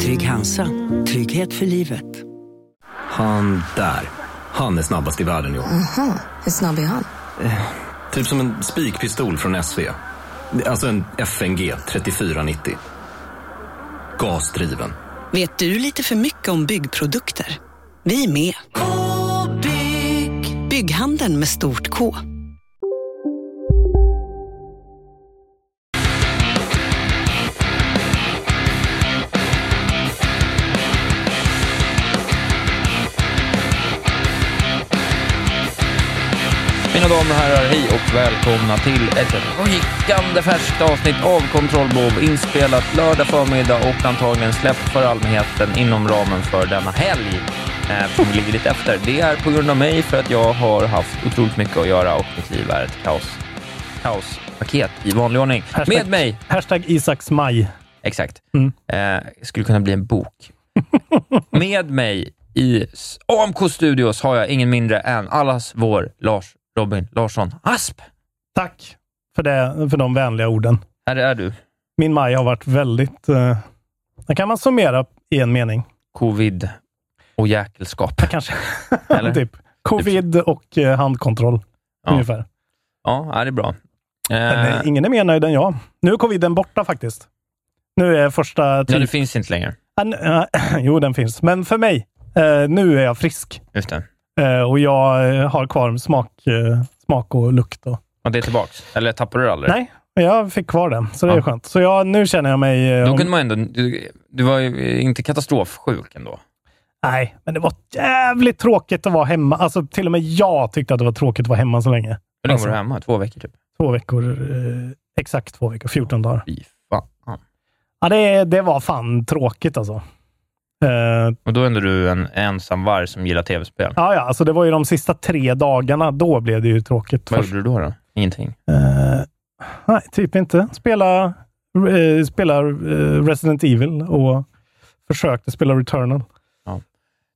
Trygg Hansa. Trygghet för livet. Han där. Han är snabbast i världen i år. Hur snabb är han? Typ som en spikpistol från SV. Alltså en FNG 3490. Gasdriven. Vet du lite för mycket om byggprodukter? Vi är med. -bygg. Bygghandeln med stort K. Mina damer och herrar, hej och välkomna till ett rykande färskt avsnitt av Kontrollbov inspelat lördag förmiddag och antagligen släppt för allmänheten inom ramen för denna helg. Eh, Eftersom vi ligger lite efter. Det är på grund av mig för att jag har haft otroligt mycket att göra och mitt liv är ett kaos. Kaospaket i vanlig ordning. Hashtag- Med mig, Hashtag Isaks maj. exakt, Mm. eh, skulle kunna bli en bok. Med mig i AMK Studios har jag ingen mindre än allas vår Lars Robin Larsson Asp. Tack för, det, för de vänliga orden. Här är du. Min maj har varit väldigt... Uh, det kan man summera i en mening. Covid och jäkelskap. Kanske. Eller? typ. Covid och eh, handkontroll. Ja. Ungefär. Ja, ja, det är bra. Eh, eh, ingen är mer nöjd än jag. Nu är coviden borta faktiskt. Nu är första... ja, Typ, det finns inte längre. Ah, eh, jo, den finns. Men för mig, eh, nu är jag frisk. Just det. Eh, och jag eh, har kvar smak, eh, smak och lukt. Och, Och det är tillbaks. Eller tappar du det aldrig? nej, jag fick kvar den, så det är Ja. skönt. Så jag, nu känner jag mig... Då om- kunde man ändå... Du, du var ju inte katastrofsjuk ändå. Nej, men det var jävligt tråkigt att vara hemma. Alltså till och med jag tyckte att det var tråkigt att vara hemma så länge. Hur länge Alltså. var du hemma? Två veckor typ? Två veckor. Eh, exakt två veckor. 14 dagar. Fy fan. Ja, det, det var fan tråkigt alltså. Eh, Och då är du en ensam varg som gillar tv-spel. ja, ja, alltså det var ju de sista tre dagarna. Då blev det ju tråkigt. Vad först. gjorde du då? då? Ingenting? Eh, nej, typ inte. Spela, eh, spela Resident Evil och försökte spela Returnal.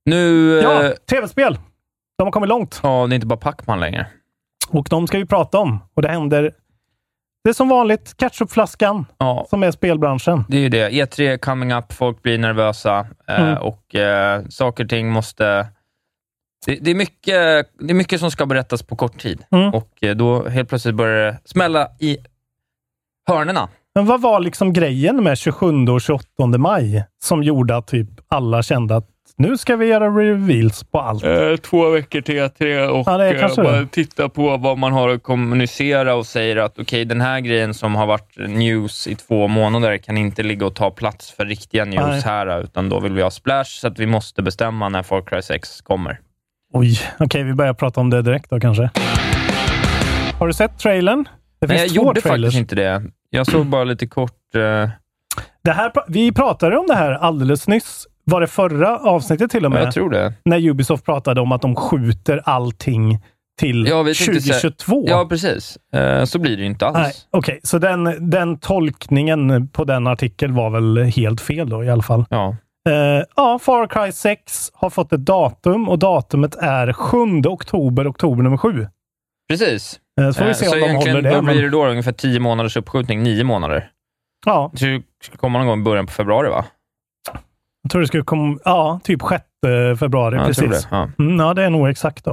Nu... Ja, tv-spel! De har kommit långt. ja, det är inte bara Pacman längre. Och de ska vi prata om. Och det händer... Det är som vanligt ketchupflaskan Ja, som är spelbranschen. det är ju det. E3 coming up, folk blir nervösa eh, Mm. och eh, saker och ting måste... Det, det, är mycket, det är mycket som ska berättas på kort tid Mm. och eh, då helt plötsligt börjar det smälla i hörnerna. Men vad var liksom grejen med 27 och 28 maj som gjorde att typ alla kände att nu ska vi göra reveals på allt? Eh, två veckor till E3 och Ja, eh, bara titta på vad man har att kommunicera och säger att okej, den här grejen som har varit news i två månader kan inte ligga och ta plats för riktiga news Nej. här, utan då vill vi ha splash, så att vi måste bestämma när Far Cry 6 kommer. Oj, okej, vi börjar prata om det direkt då kanske. Har du sett trailern? Det Nej, jag finns två gjorde trailers. faktiskt inte det. Jag såg bara lite kort... Eh, Det här, vi pratade om det här alldeles nyss. Var det förra avsnittet till och med? jag tror det. När Ubisoft pratade om att de skjuter allting till Ja, vi tänkte säga- 2022. Ja, precis. Eh, så blir det ju inte alls. Nej, Okej, så den, den tolkningen på den artikeln var väl helt fel då i alla fall. Ja. Eh, ja, Far Cry 6 har fått ett datum och datumet är 7 oktober, oktober nummer 7. Precis. Eh, så får vi se så om de håller det. vad blir det då? Ungefär tio månaders uppskjutning? Nio månader? ja, Det komma någon gång i början på februari, va? Jag tror det skulle komma, ja, typ 6 februari. Ja, precis. det. Ja. Mm, ja, det är nog exakt då.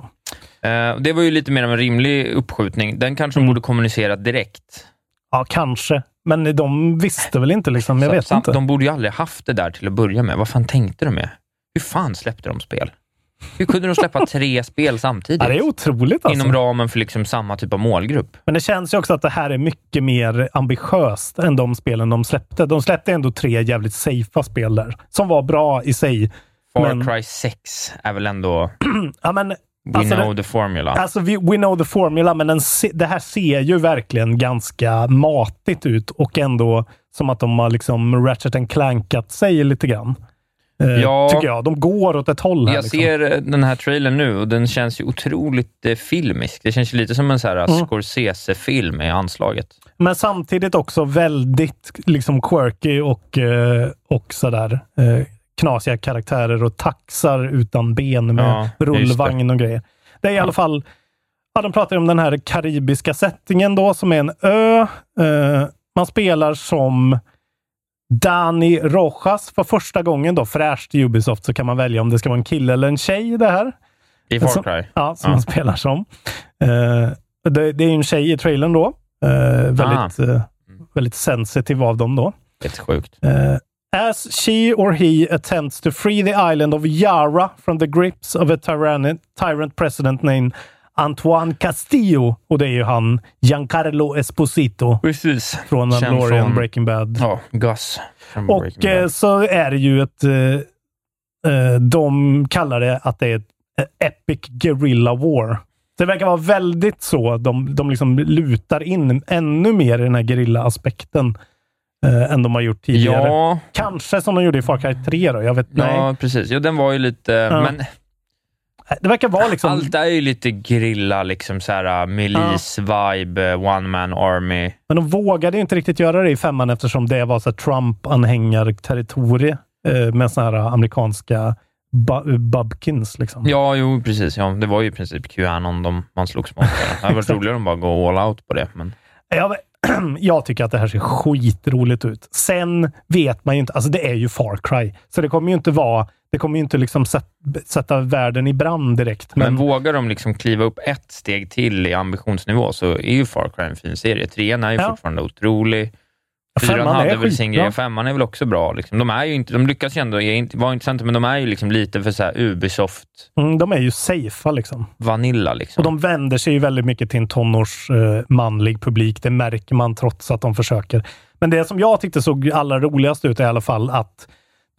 Eh, det var ju lite mer av en rimlig uppskjutning. Den kanske Mm. borde kommunicera direkt. Ja, kanske. Men de visste väl inte liksom. Jag Så- vet sam- inte. De borde ju aldrig haft det där till att börja med. Vad fan tänkte de med? Hur fan släppte de spel? Hur kunde de släppa tre spel samtidigt? Ja, det är otroligt alltså. Inom ramen för liksom samma typ av målgrupp. Men det känns ju också att det här är mycket mer ambitiöst än de spelen de släppte. De släppte ändå tre jävligt safea spel där, som var bra i sig. Far Men- Cry 6 är väl ändå... Ja, men, We Alltså, know the formula. alltså we, we know the formula, men den se, det här ser ju verkligen ganska matigt ut och ändå som att de har liksom Ratchet and clankat sig lite grann. Eh, Ja. Tycker jag. De går åt ett håll här. Jag liksom. ser eh, den här trailern nu och den känns ju otroligt eh, filmisk. Det känns lite som en så här Mm. Scorsese-film i anslaget. Men samtidigt också väldigt liksom quirky och, eh, och sådär eh, knasiga karaktärer och taxar utan ben med Ja, rullvagn och grejer. Det är i alla fall, ja, de pratar om den här karibiska settingen då, som är en ö. Eh, man spelar som Dani Rojas för första gången då, fräscht i Ubisoft, så kan man välja om det ska vara en kille eller en tjej det här. I Far Cry. Ja, som Ja. man spelar som. Eh, det, det är en tjej i trailern då. Eh, väldigt, eh, väldigt sensitive av dem då. Helt sjukt. As she or he attempts to free the island of Yara from the grips of a tyrant, tyrant president named Antoine Castillo. Och det är ju han Giancarlo Esposito Precis. från Mandalorian från- Breaking Bad. Ja, Gus. Och eh, så är det ju ett... Eh, eh, de kallar det att det är ett eh, epic guerrilla war. Det verkar vara väldigt så. De, de liksom lutar in ännu mer i den här gerilla-aspekten eh, än de har gjort tidigare. Ja, Kanske som de gjorde i Far Cry 3 då. Jag vet nej. ja, precis. Jo, den var ju lite... Men Det verkar vara liksom... allt är ju lite grilla, liksom så här milis-vibe, one man army. Men de vågade inte riktigt göra det i femman eftersom det var så Trump-anhängarterritorie eh, med såna här amerikanska bu- bubkins. Liksom. Ja, jo, precis. Ja, det var ju i princip Qanon de, man slogs mot. Det hade varit roligare om bara gå all out på det. Men... Jag, jag tycker att det här ser skitroligt ut. Sen vet man ju inte, alltså det är ju Far Cry, så det kommer ju inte vara, det kommer ju inte liksom sätt, sätta världen i brand direkt. Men, Men, vågar de liksom kliva upp ett steg till i ambitionsnivå så är ju Far Cry en fin serie. Trean är ju Ja. fortfarande otrolig. Fyran femman hade är väl sin grej, femman är väl också bra. Liksom. De, är ju inte, de lyckas ju ändå vara intressanta, men de är ju liksom lite för så här Ubisoft mm, de är ju safea liksom. vanilla. Liksom. Och de vänder sig ju väldigt mycket till en tonårs eh, manlig publik. Det märker man trots att de försöker. Men det som jag tyckte såg allra roligast ut är i alla fall att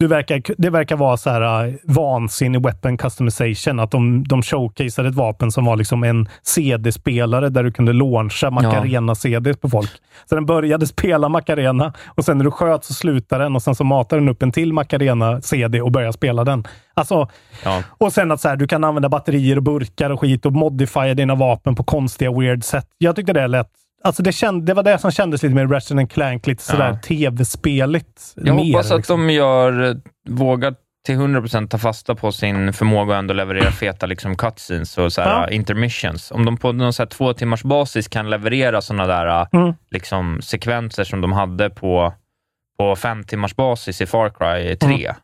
du verkar, det verkar vara så här uh, vansinnig weapon customization. Att de, de showcaseade ett vapen som var liksom en CD-spelare där du kunde launcha Macarena-CD på folk. Så den började spela Macarena och sen när du sköt så slutade den och sen så matade den upp en till Macarena-CD och började spela den. Alltså, Ja. och sen att så här, du kan använda batterier och burkar och skit och modifiera dina vapen på konstiga, weird sätt. Jag tyckte det lät... Alltså det, känd, det var det som kändes lite mer Ratchet Clank, lite sådär Ja. tv-speligt. Jag mer, hoppas att liksom. de gör, vågar till 100% ta fasta på sin förmåga att ändå leverera feta liksom, cutscenes och så här, Ja. intermissions. Om de på någon så här, två timmars basis kan leverera sådana där Mm. liksom, sekvenser som de hade på, på fem timmars basis i Far Cry 3. Mm.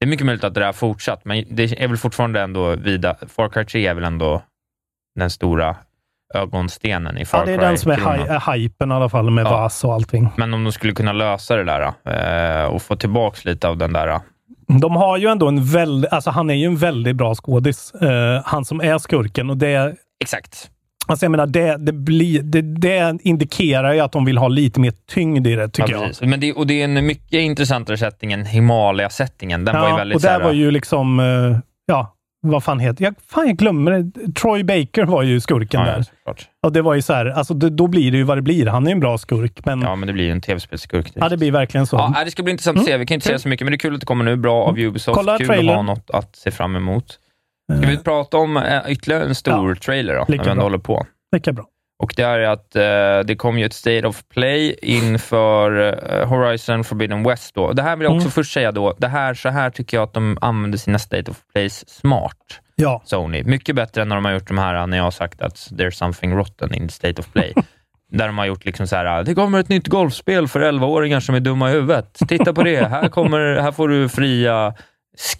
Det är mycket möjligt att det där har fortsatt, men det är väl fortfarande ändå vida, Far Cry 3 är väl ändå den stora ögonstenen i Far Ja, det är Cry den som är, hy- är hypen i alla fall med Ja. VAS och allting. Men om de skulle kunna lösa det där eh, och få tillbaka lite av den där De har ju ändå en väldigt... Alltså han är ju en väldigt bra skådis. Eh, han som är skurken och det... Exakt. Alltså jag menar, det, det, blir, det, det indikerar ju att de vill ha lite mer tyngd i det, tycker Ja, jag. Men det, och det är en mycket intressantare setting än Himalaya-settingen. Den var ju väldigt och där var ju liksom, eh, ja, vad fan heter jag? Fan, jag glömmer det. Troy Baker var ju skurken ja, där. ja, såklart. Och det var ju så här, alltså det, då blir det ju vad det blir. Han är ju en bra skurk, men ja, Ja, men det blir ju en tv-spelsskurk. det blir verkligen så. Ja, det ska bli intressant att se. Vi kan inte säga så mycket, men det är kul att det kommer nu. Bra av Ubisoft. Kolla kul att trailern. ha något att se fram emot. Ska vi prata om eh, ytterligare en stor trailer då, när vi ändå bra. håller på? Lika bra. Och det är att eh, det kom ju ett State of Play inför eh, Horizon Forbidden West. Då. Det här vill jag också Mm. först säga då, det här, så här tycker jag att de använder sina State of Plays smart. Ja, Sony. Mycket bättre än när de har gjort de här när jag har sagt att there's something rotten in the state of play. Där de har gjort liksom så här, det kommer ett nytt golfspel för 11-åringar som är dumma i huvudet. Titta på det, här, kommer, här får du fria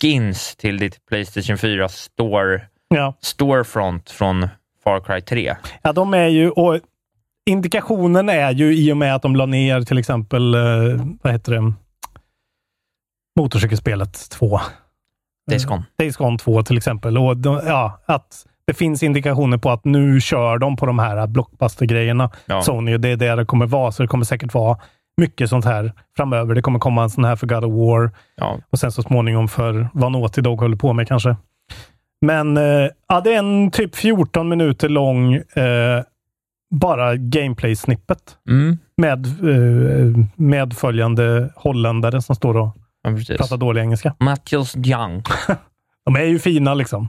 skins till ditt Playstation 4 store, ja. storefront från Far Cry 3. ja, de är ju... Och indikationen är ju i och med att de la ner till exempel, eh, vad heter det, motorcykelspelet 2. Days Gone. Days Gone 2 till exempel. Och de, ja, att det finns indikationer på att nu kör de på de här blockbuster-grejerna. Ja. Sony, det är det det kommer vara. Så det kommer säkert vara mycket sånt här framöver. Det kommer komma en sån här för God of War Ja, och sen så småningom för vad Naughty Dog håller på med kanske. Men eh, ja, det är en typ 14 minuter lång eh, bara gameplay-snippet mm. med eh, medföljande holländare som står och Ja, precis. Pratar dålig engelska. Matthews Young. De är ju fina liksom.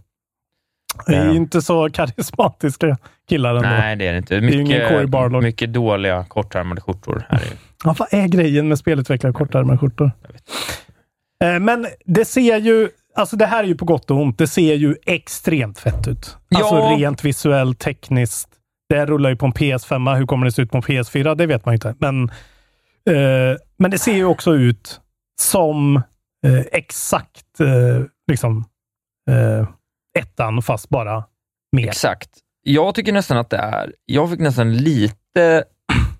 Det är ju inte så karismatiska killar ändå. Nej, det är det inte. är ju ingen Corey Barlog. Mycket, mycket dåliga kortärmade skjortor. Här är. Ja, vad är grejen med spelutvecklare kortärmade skjortor? Eh, Men det ser ju, alltså det här är ju på gott och ont, det ser ju extremt fett ut. Alltså Ja. rent visuellt, tekniskt. Det här rullar ju på en PS5, hur kommer det se ut på en PS4? Det vet man ju inte. Men, eh, men det ser ju också ut som eh, exakt eh, liksom eh, ettan, fast bara mer. Exakt. Jag tycker nästan att det är... Jag fick nästan lite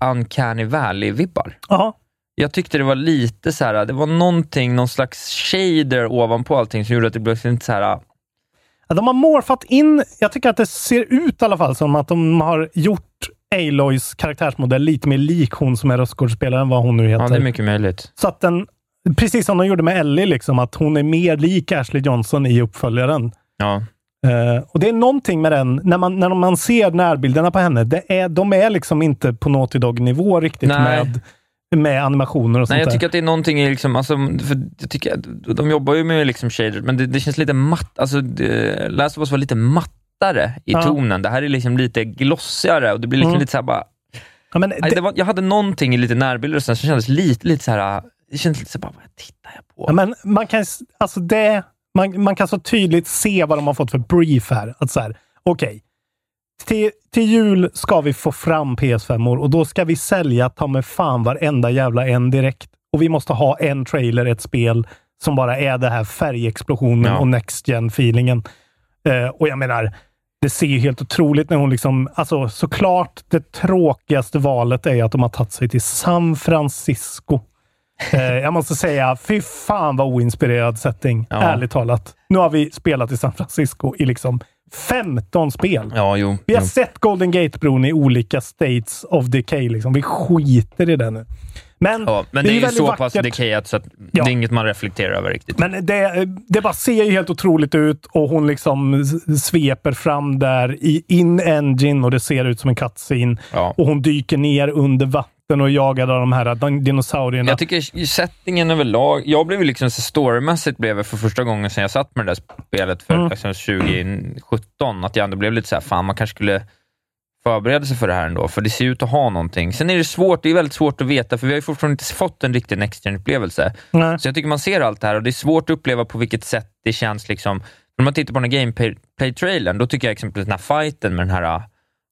uncanny valley-vibbar. Ja, Jag tyckte det var lite så här, det var någonting, någon slags shader ovanpå allting som gjorde att det blev lite så här, Ja, De har morfat in, jag tycker att det ser ut i alla fall som att de har gjort Aloys karaktärsmodell lite mer lik hon som är röstskådespelaren, vad hon nu heter. ja det är mycket möjligt. Så att den, precis som de gjorde med Ellie, liksom, att hon är mer lik Ashley Johnson i uppföljaren. Ja. Eh, och Det är någonting med den, när man, när man ser närbilderna på henne, det är, de är liksom inte på Naughty Dog-nivå riktigt Nej. med, med animationer och sånt Nej, jag där. tycker att det är någonting liksom, alltså, för jag tycker att de jobbar ju med liksom shader, men det, det känns lite matt, alltså det, Last of Us var lite mattare i Ja. tonen. Det här är liksom lite glossigare och det blir liksom Mm. lite så bara, ja, men det, var, jag hade någonting i lite närbilder och sen så kändes lite, lite så här, det kändes lite så här, bara, vad tittar jag på? Ja, men man kan, alltså det, man, man kan så tydligt se vad de har fått för brief här. Att så här, okej. Till, till jul ska vi få fram PS5 och då ska vi sälja ta med fan varenda jävla en direkt. Och vi måste ha en trailer, ett spel som bara är det här färgexplosionen Ja. och next gen feelingen. Eh, och jag menar, det ser ju helt otroligt när hon liksom, alltså såklart det tråkigaste valet är att de har tagit sig till San Francisco. Eh, jag måste säga, fy fan vad oinspirerad setting. Ja. Ärligt talat. Nu har vi spelat i San Francisco i liksom 15 spel. Ja, jo. Vi har jo. sett Golden Gate-bron i olika states of decay. Liksom. Vi skiter i det nu. Men, Ja, men det är ju så pass vackert. decayat så att Ja. det är inget man reflekterar över riktigt. Men det, det bara ser ju helt otroligt ut och hon liksom sveper fram där i in-engine och det ser ut som en cutscene. Ja. Och hon dyker ner under vatten och jagar av de här din- dinosaurierna. Jag tycker settingen överlag, jag blev liksom så storymässigt blev för första gången sedan jag satt med det där spelet för Mm. liksom 2017, att jag ändå blev lite så här, fan man kanske skulle förbereda sig för det här ändå, för det ser ut att ha någonting. Sen är det svårt, det är väldigt svårt att veta, för vi har ju fortfarande inte fått en riktig Next Gen-upplevelse. Nej. Så jag tycker man ser allt det här och det är svårt att uppleva på vilket sätt det känns. liksom. När man tittar på den här gameplay-trailern, då tycker jag exempelvis den här fighten med den här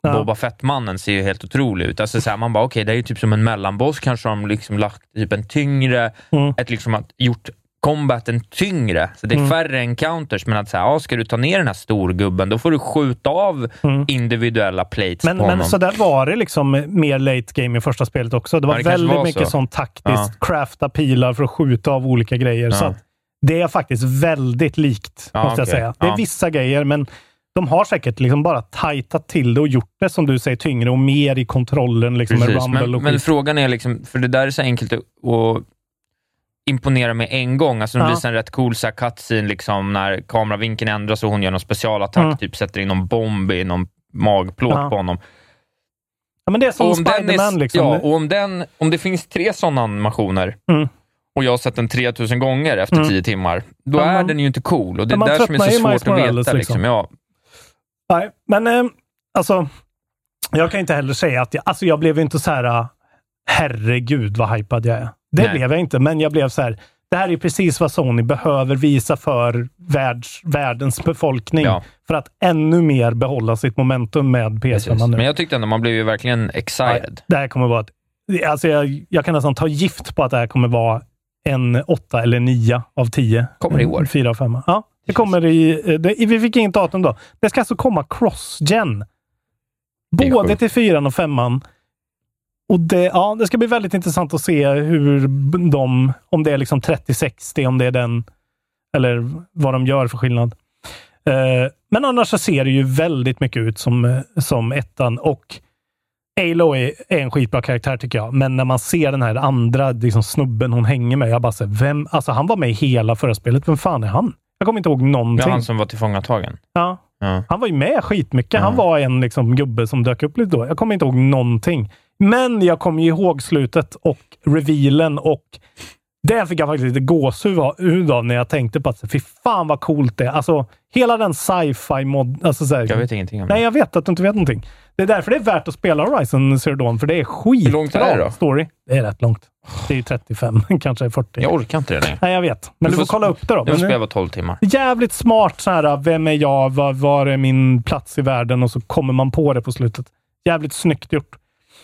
Ja. Boba Fett-mannen ser ju helt otrolig ut. Alltså så här, man bara, okej, det är ju typ som en mellanboss. Kanske har de liksom lagt typ en tyngre, Mm. ett liksom att gjort combaten tyngre. Så det är Mm. färre encounters, men att så här, ja, ska du ta ner den här storgubben, då får du skjuta av Mm. individuella plates Men, på men honom. så där var det liksom mer late game i första spelet också. Det var Ja, det väldigt var mycket så. sånt taktiskt. Ja. Crafta pilar för att skjuta av olika grejer. Så Ja. att det är faktiskt väldigt likt, måste jag okej. säga. Det är vissa grejer, men de har säkert liksom bara tajtat till det och gjort det, som du säger, tyngre och mer i kontrollen liksom, med rumble men, och men frågan är, liksom, för det där är så enkelt att, imponera med en gång. Alltså de Ja. visar en rätt cool så här, cutscene liksom, när kameravinkeln ändras och hon gör någon specialattack, Mm. typ sätter in någon bomb i någon magplåt Ja. på honom. Ja, men det är som om, Spiderman. är, Liksom. ja, och om, den, om det finns tre sådana animationer Mm. och jag har sett den 3000 gånger efter Mm. tio timmar, då Ja, är man- den ju inte cool. Och det är där som är så svårt att veta. Liksom. liksom. Ja, Nej, men eh, alltså, jag kan inte heller säga att jag, alltså jag blev inte så här, ah, herregud vad hypad jag är. Det Nej. blev jag inte, men jag blev så här, det här är precis vad Sony behöver visa för världs, världens befolkning Ja. för att ännu mer behålla sitt momentum med precis. PS5 nu. Men jag tyckte ändå man blev ju verkligen excited. Det här kommer vara ett, alltså jag, jag kan nästan ta gift på att det här kommer vara en åtta eller nio av tio. Kommer i år. Fyra av femma. Ja, det kommer i... eh, Det, vi fick inget datum då. Det ska alltså komma cross-gen. Både till fyran och femman. Och det, ja, det ska bli väldigt intressant att se hur de, om det är liksom 3060, om det är den, eller vad de gör för skillnad. Eh, men annars så ser det ju väldigt mycket ut som, som ettan och Alo är, är en skitbra karaktär tycker jag, men när man ser den här andra liksom, snubben hon hänger med, jag bara säger, vem, alltså han var med i hela förra spelet, vem fan är han? Jag kommer inte ihåg någonting. var han som var tillfångatagen. Ja, Ja. han var ju med skitmycket. Han Ja. var en liksom, gubbe som dök upp lite då. Jag kommer inte ihåg någonting. Men jag kommer ihåg slutet och revealen och Det fick jag faktiskt lite gåshud av när jag tänkte på att fy fan vad coolt det är. Alltså, hela den sci-fi mod... Alltså, så här, Jag vet ingenting om Nej, det. jag vet att du inte vet någonting. Det är därför det är värt att spela Horizon Zero Dawn, för det är skitbra Hur långt är det då? story. Det är rätt långt. Det är 35, kanske 40. Jag orkar inte det längre. Nej, jag vet. Men du, Du får, kolla upp det då. Jag måste Men, spela 12 timmar. jävligt smart så här, vem är jag? Var, var är min plats i världen? Och så kommer man på det på slutet. Jävligt snyggt gjort.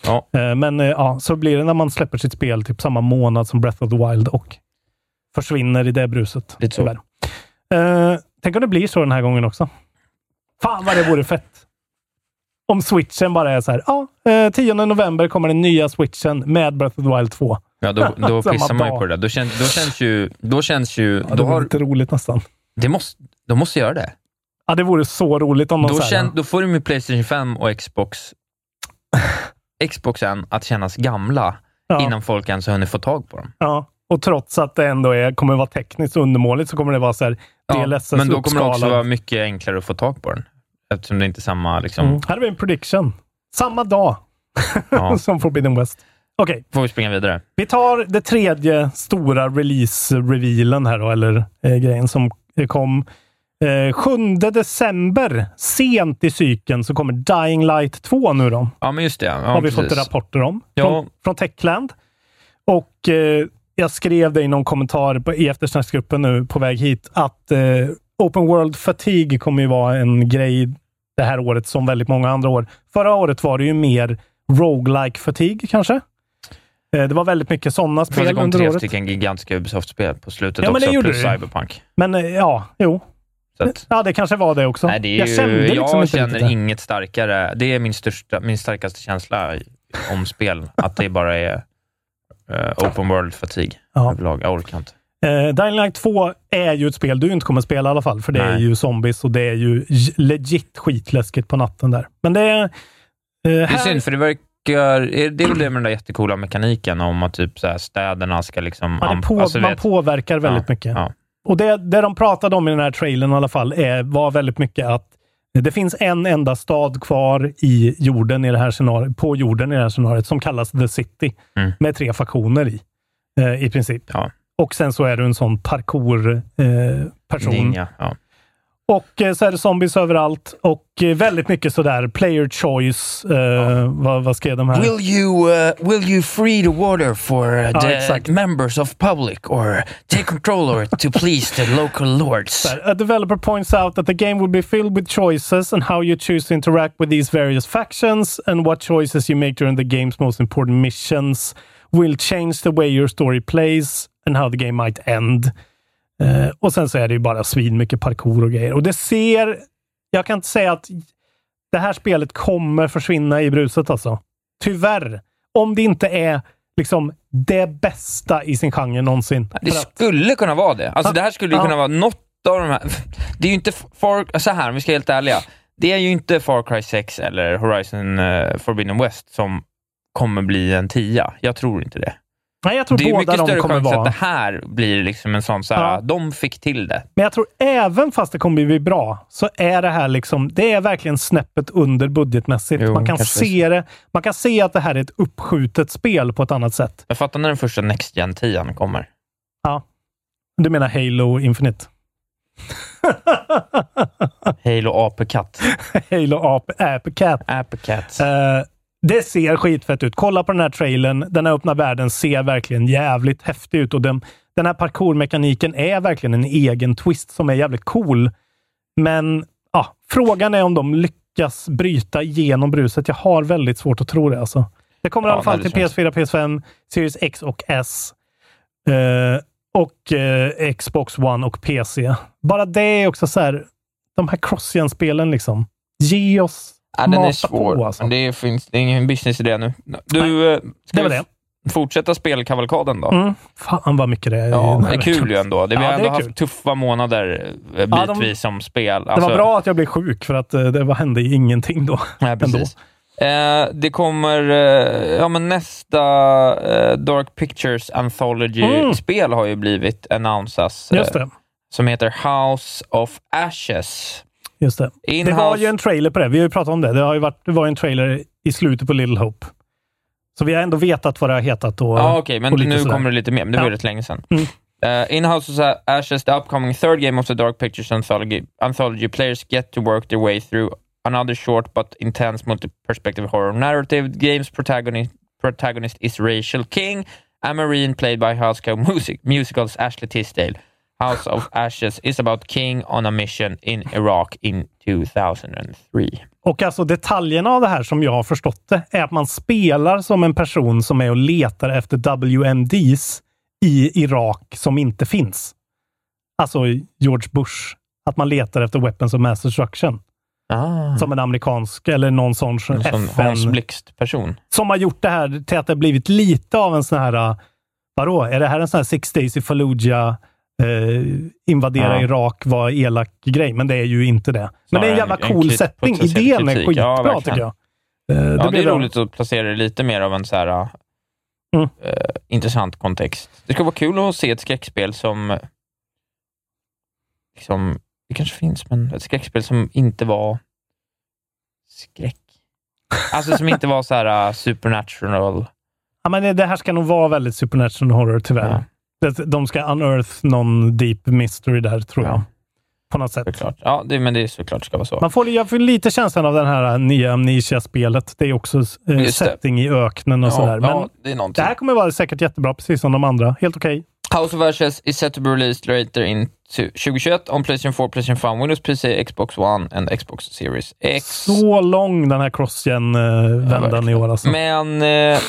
Ja. Eh, Men eh, ja, så blir det när man släpper sitt spel typ samma månad som Breath of the Wild och försvinner i det bruset. Lite så. tyvärr. Eh, tänk om det blir så den här gången också. Fan vad det vore fett! Om switchen bara är så här, ja, eh, 10 november kommer den nya switchen med Breath of the Wild 2. Ja, då, då pissar man ju på det där. Då känns, då känns ju... Då känns ju Ja, det vore lite roligt nästan. det måste, de måste göra det. Ja, det vore så roligt om de Då, så här, då får de med Playstation 5 och Xbox Xboxen att kännas gamla ja, innan folk ens har hunnit få tag på dem. ja. Och trots att det ändå är, kommer vara tekniskt undermåligt så kommer det vara så här, Ja, DLSS men då kommer det också vara mycket enklare att få tag på den. Eftersom det inte är samma... Liksom, Mm. Här har vi en prediction. Samma dag ja. som Forbidden West. Okej, Får vi springa vidare. vi tar det tredje stora release-revealen här då, eller eh, grejen som kom eh, 7 december. Sent i cykeln så kommer Dying Light 2 nu då. Ja, men just det. Ja, har vi precis. fått rapporter om. Ja. Från, från Techland. Och eh, jag skrev det i någon kommentar på, i eftersnacksgruppen nu på väg hit att eh, Open World Fatigue kommer ju vara en grej det här året som väldigt många andra år. Förra året var det ju mer roguelike fatigue kanske. Eh, det var väldigt mycket sådana För att det spel kom under tre året. stycken gigantiska Ubisoft-spel på slutet Ja, men också, det plus det. Cyberpunk. Men eh, ja, jo. Att, Ja, det kanske var det också. nej, det ju, jag kände liksom jag inte känner riktigt det. inget starkare. Det är min, största, min starkaste känsla om spel. Att det bara är eh, open world fatigue Ja. Jag orkar inte. Eh, Dying Light 2 är ju ett spel du inte kommer spela i alla fall, för det är Nej. ju zombies och det är ju legit skitläskigt på natten där. Men det är... Eh, Det är här, synd, för det verkar... är- Det är väl det med den där jättecoola mekaniken om att typ så här städerna ska liksom... ja, på, alltså, man vet- påverkar väldigt Ja, mycket. ja. Och det, det de pratade om i den här trailern i alla fall är, var väldigt mycket att det finns en enda stad kvar i jorden i det här scenariot, på jorden i det här scenariot som kallas The City. Mm. Med tre faktioner i, eh, i princip. Ja. Och sen så är du en sån parkour-person. Ninja, ja. Och eh, så är det zombies överallt och eh, väldigt mycket sådär player choice. Eh, vad, vad skrev de här? Will you, uh, will you free the water for uh, Ja, the members of public or take control of it to please the local lords? Där, A developer points out that the game will be filled with choices and how you choose to interact with these various factions and what choices you make during the game's most important missions will change the way your story plays and how the game might end. Eh, och sen så är det ju bara svin mycket parkour och grejer. Och det ser... Jag kan inte säga att det här spelet kommer försvinna i bruset alltså. Tyvärr. Om det inte är liksom det bästa i sin genre någonsin. Det att- skulle kunna vara det. Alltså Ja, det här skulle ju ja. kunna vara något av de här... Det är ju inte Far... Så här, om vi ska vara helt ärliga. Det är ju inte Far Cry 6 eller Horizon eh, Forbidden West som kommer bli en tia. Jag tror inte det. Nej, jag tror Det är båda mycket de större kommer chans vara... att det här blir liksom en sån så här, Ja. de fick till det. Men jag tror även fast det kommer bli bra, så är det här liksom, det är verkligen snäppet under budgetmässigt. Jo, man, kan se det, man kan se att det här är ett uppskjutet spel på ett annat sätt. Jag fattar när den första Next gen 10 kommer. Du menar Halo Infinite? Halo Apekatt. Halo Ape, Ape Cat. Det ser skitfett ut. Kolla på den här trailern. Den här öppna världen ser verkligen jävligt häftig ut och den, den här parkourmekaniken är verkligen en egen twist som är jävligt cool. Men ja, frågan är om de lyckas bryta igenom bruset. Jag har väldigt svårt att tro det. Alltså. Det kommer i Ja, alla fall till väldigt PS4, PS5, Series X och S. Eh, och eh, Xbox One och PC. Bara det är också så här, de här crossgen-spelen liksom. Ge oss Ja, den är svår. på, alltså. Det, finns, det är ingen businessidé nu. Du, eh, ska det var det. fortsätta spelkavalkaden då? Mm. Fan vad mycket det är. Ja, det är kul ju ändå. Det, vi Ja, har det ändå haft tuffa månader eh, Ja, de- bitvis som spel. Det var bra att jag blev sjuk för att eh, det var, hände ingenting då. Nej, precis. Eh, det kommer, eh, ja men nästa eh, Dark Pictures Anthology-spel har ju blivit annonsas. Mm. Just det. Som heter House of Ashes. Just det. In Det var ju en trailer på det. Vi har ju pratat om det. Det, har ju varit, det var ju en trailer i slutet på Little Hope. Så vi har ändå vetat vad det har hetat. Och, Ja, okej, men och lite nu sådär. kommer det lite mer. Men det var ju Ja. rätt länge sedan. Mm. Uh, in House of Ashes, the upcoming third game of the Dark Pictures anthology, anthology players get to work their way through another short but intense multi-perspective horror narrative. The game's protagonist, protagonist is Rachel King, a marine played by Cow music, Musical's Ashley Tisdale. House of Ashes is about King on a mission in Iraq in 2003. Och alltså detaljerna av det här som jag har förstått det, är att man spelar som en person som är och letar efter WMDs i Irak som inte finns. Alltså George Bush. Att man letar efter Weapons of Mass Destruction. Ah. Som en amerikansk eller någon sån Som FN. Hans Blixt-person. som har gjort det här till att det blivit lite av en sån här, uh, vadå, är det här en sån här Six Days i Fallujah, eh, invadera Ja. Irak, var elak grej, men det är ju inte det. Men det är en jävla en- en cool setting. potentiell Idén är skitbra Ja, tycker jag. Eh, Ja, det, är bra. roligt att placera det lite mer av en så här, uh, Mm. eh, intressant kontext. Det ska vara kul att se ett skräckspel som... Liksom, det kanske finns, men ett skräckspel som inte var skräck. Alltså som inte var så här uh, supernatural. Ja, men det, det här ska nog vara väldigt supernatural horror, tyvärr. Ja. Det, de ska unearth någon deep mystery där, tror jag. Ja. På något sätt. Såklart. Ja, det, men det är såklart ska vara så. Man får, jag får lite känslan av den här nya Amnesia-spelet. Det är också eh, det. setting i öknen och ja, sådär. Men ja, det är det här kommer vara säkert jättebra, precis som de andra. Helt okej. House of Ashes is set to be released later in 2021 on Playstation 4, Playstation 5, Windows PC, Xbox One and Xbox Series X. Så lång den här cross-gen-vändan i verkligen. år alltså. Men eh,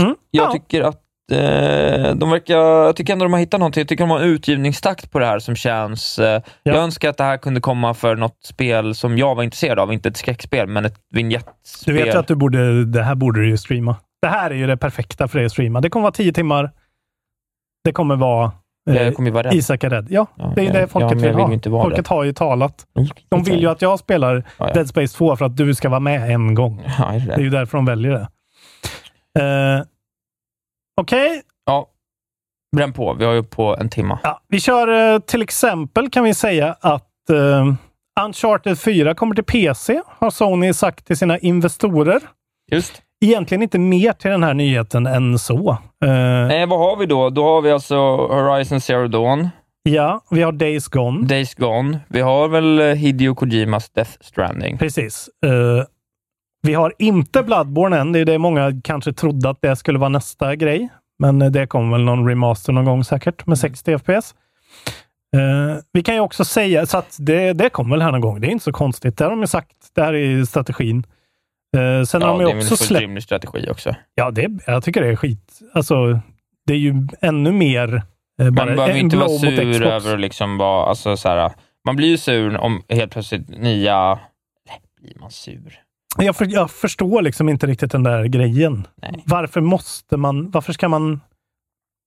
Mm, jag ja. tycker att eh, de verkar, jag tycker ändå de har hittat någonting. Jag tycker de har en utgivningstakt på det här som känns... Eh, Jag önskar att det här kunde komma för något spel som jag var intresserad av. Inte ett skräckspel, men ett Du vignettspel. vet ju att du borde, det här borde du ju streama. Det här är ju det perfekta för dig att streama. Det kommer vara tio timmar. Det kommer vara eh, Jag kommer vara rädd. Isak är rädd. Ja, Ja, det är ja, det ja, folket jag vill vill ha. inte vara folket har ju talat. De vill ju att jag spelar Ja, ja. Dead Space 2 för att du ska vara med en gång. Ja, det är ju därför de väljer det. Eh, Okej, ja. Bränn på. Vi har ju på en timma. ja, vi kör eh, till exempel kan vi säga att eh, Uncharted 4 kommer till PC, har Sony sagt till sina investorer. Just. Egentligen inte mer till den här nyheten än så. Eh, Eh, vad har vi då? Då har vi alltså Horizon Zero Dawn, ja, vi har Days Gone. Days Gone. Vi har väl eh, Hideo Kojimas Death Stranding. Precis. Eh, vi har inte Bloodborne än. Det är det många kanske trodde att det skulle vara nästa grej. Men eh, det kommer väl någon remaster någon gång säkert med 60 FPS. Eh, vi kan ju också säga, så att det, det kommer väl här någon gång. Det är inte så konstigt. Det har de ju sagt. Det här är strategin. Eh, sen Ja, har de det ju är väl en också fullt släppt... rimlig strategi också. Ja, det, jag tycker det är skit. Alltså, det är ju ännu mer eh, Man behöver inte vara sur över att liksom vara, alltså så här, man blir ju sur om helt plötsligt nya, eller blir man sur? Jag, för, jag förstår liksom inte riktigt den där grejen. Nej. Varför måste man, varför ska man,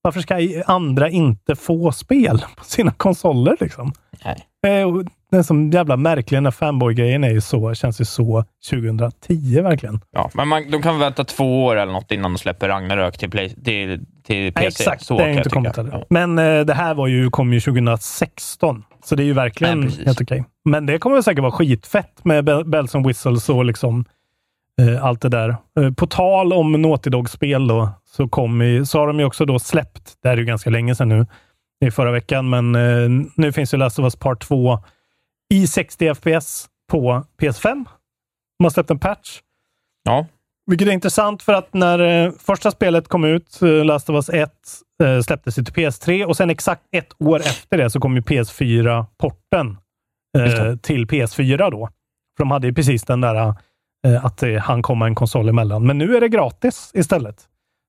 varför ska andra inte få spel på sina konsoler liksom? Nej. Eh, Den som jävla den här fanboy-grejen är ju så, känns ju så 2010 verkligen. Ja, men man, de kan vänta två år eller något innan de släpper Ragnarök till, play, till, till PC. Nej, exakt, Så det är inte kommit. Ja. Men eh, det här var ju, kom ju 2016, så det är ju verkligen Nej, helt okej. Men det kommer säkert vara skitfett med be- bells and whistles och liksom eh, allt det där. Eh, på tal om Naughty Dog-spel då, så, kom i, så har de ju också då släppt, det här är ju ganska länge sedan nu, i förra veckan, men eh, nu finns ju Last of Us Part 2 i 60 FPS på PS5. De har släppt en patch. Ja. Vilket är intressant för att när eh, första spelet kom ut, eh, Last of Us 1, eh, släpptes till PS3 och sen exakt ett år efter det så kom ju PS4-porten Just eh, det. till PS4 då. För de hade ju precis den där eh, att det han komma en konsol emellan. Men nu är det gratis istället.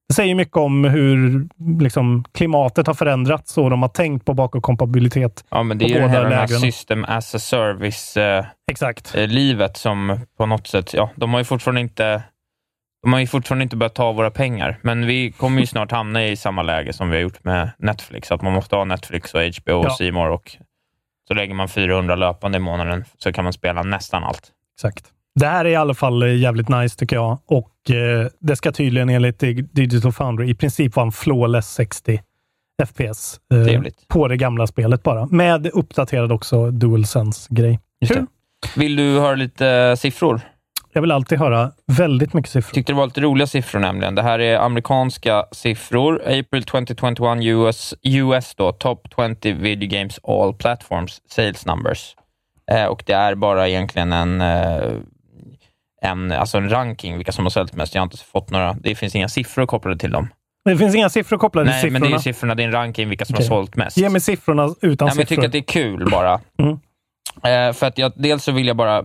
Det säger mycket om hur liksom, klimatet har förändrats och de har tänkt på bakåtkompatibilitet. ja, men det är ju det här, den här lägren. system as a service-livet Exakt. som på något sätt, ja, de har ju fortfarande inte de har ju fortfarande inte börjat ta våra pengar, men vi kommer ju snart hamna i samma läge som vi har gjort med Netflix, att man måste ha Netflix och HBO Ja. och C More och så lägger man 400 löpande i månaden så kan man spela nästan allt. Exakt. Det här är i alla fall eh, jävligt nice tycker jag och eh, det ska tydligen enligt Dig- Digital Foundry i princip vara en flawless 60 FPS eh, på det gamla spelet bara. Med uppdaterad också DualSense-grej. Vill du höra lite siffror? Jag vill alltid höra väldigt mycket siffror. tyckte det var lite roliga siffror nämligen. Det här är amerikanska siffror. April 2021 US, US då, Top 20 Video Games All Platforms Sales Numbers. Eh, och det är bara egentligen en, eh, en, alltså en ranking, vilka som har sålt mest. Jag har inte fått några, det finns inga siffror kopplade till dem. Det finns inga siffror kopplade Nej, till men siffrorna. det är siffrorna, det är en ranking, vilka som Okej. har sålt mest. Ge mig siffrorna utan Nej, men jag siffror. tycker att det är kul bara. Mm. Eh, för att jag, dels så vill jag bara,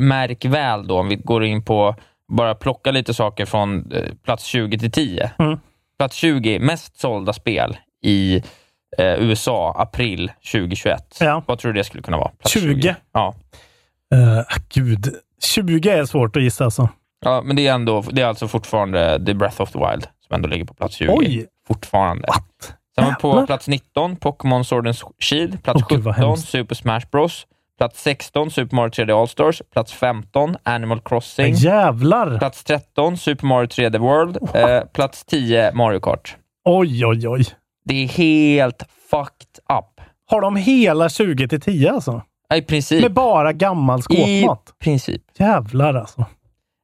märk väl då, om vi går in på, bara plocka lite saker från eh, plats 20 till 10. Mm. Plats 20, mest sålda spel i eh, USA, april 2021. Ja. Vad tror du det skulle kunna vara? Plats 20? Ja. Eh, gud, 20 är svårt att gissa alltså. ja, men det är, ändå, det är alltså fortfarande The Breath of the Wild som ändå ligger på plats 20. Oj! Fortfarande. What? Sen vi på plats 19, Pokémon Sword and Shield. Plats vad 17, hemskt. Super Smash Bros. Plats 16, Super Mario 3D All-Stars. Plats 15, Animal Crossing. Jävlar! Plats 13, Super Mario 3D World. Eh, plats 10, Mario Kart. Oj, oj, oj. Det är helt fucked up. Har de hela 20 till 10 alltså? I princip. Med bara gammal skåpmat? I princip. Jävlar alltså.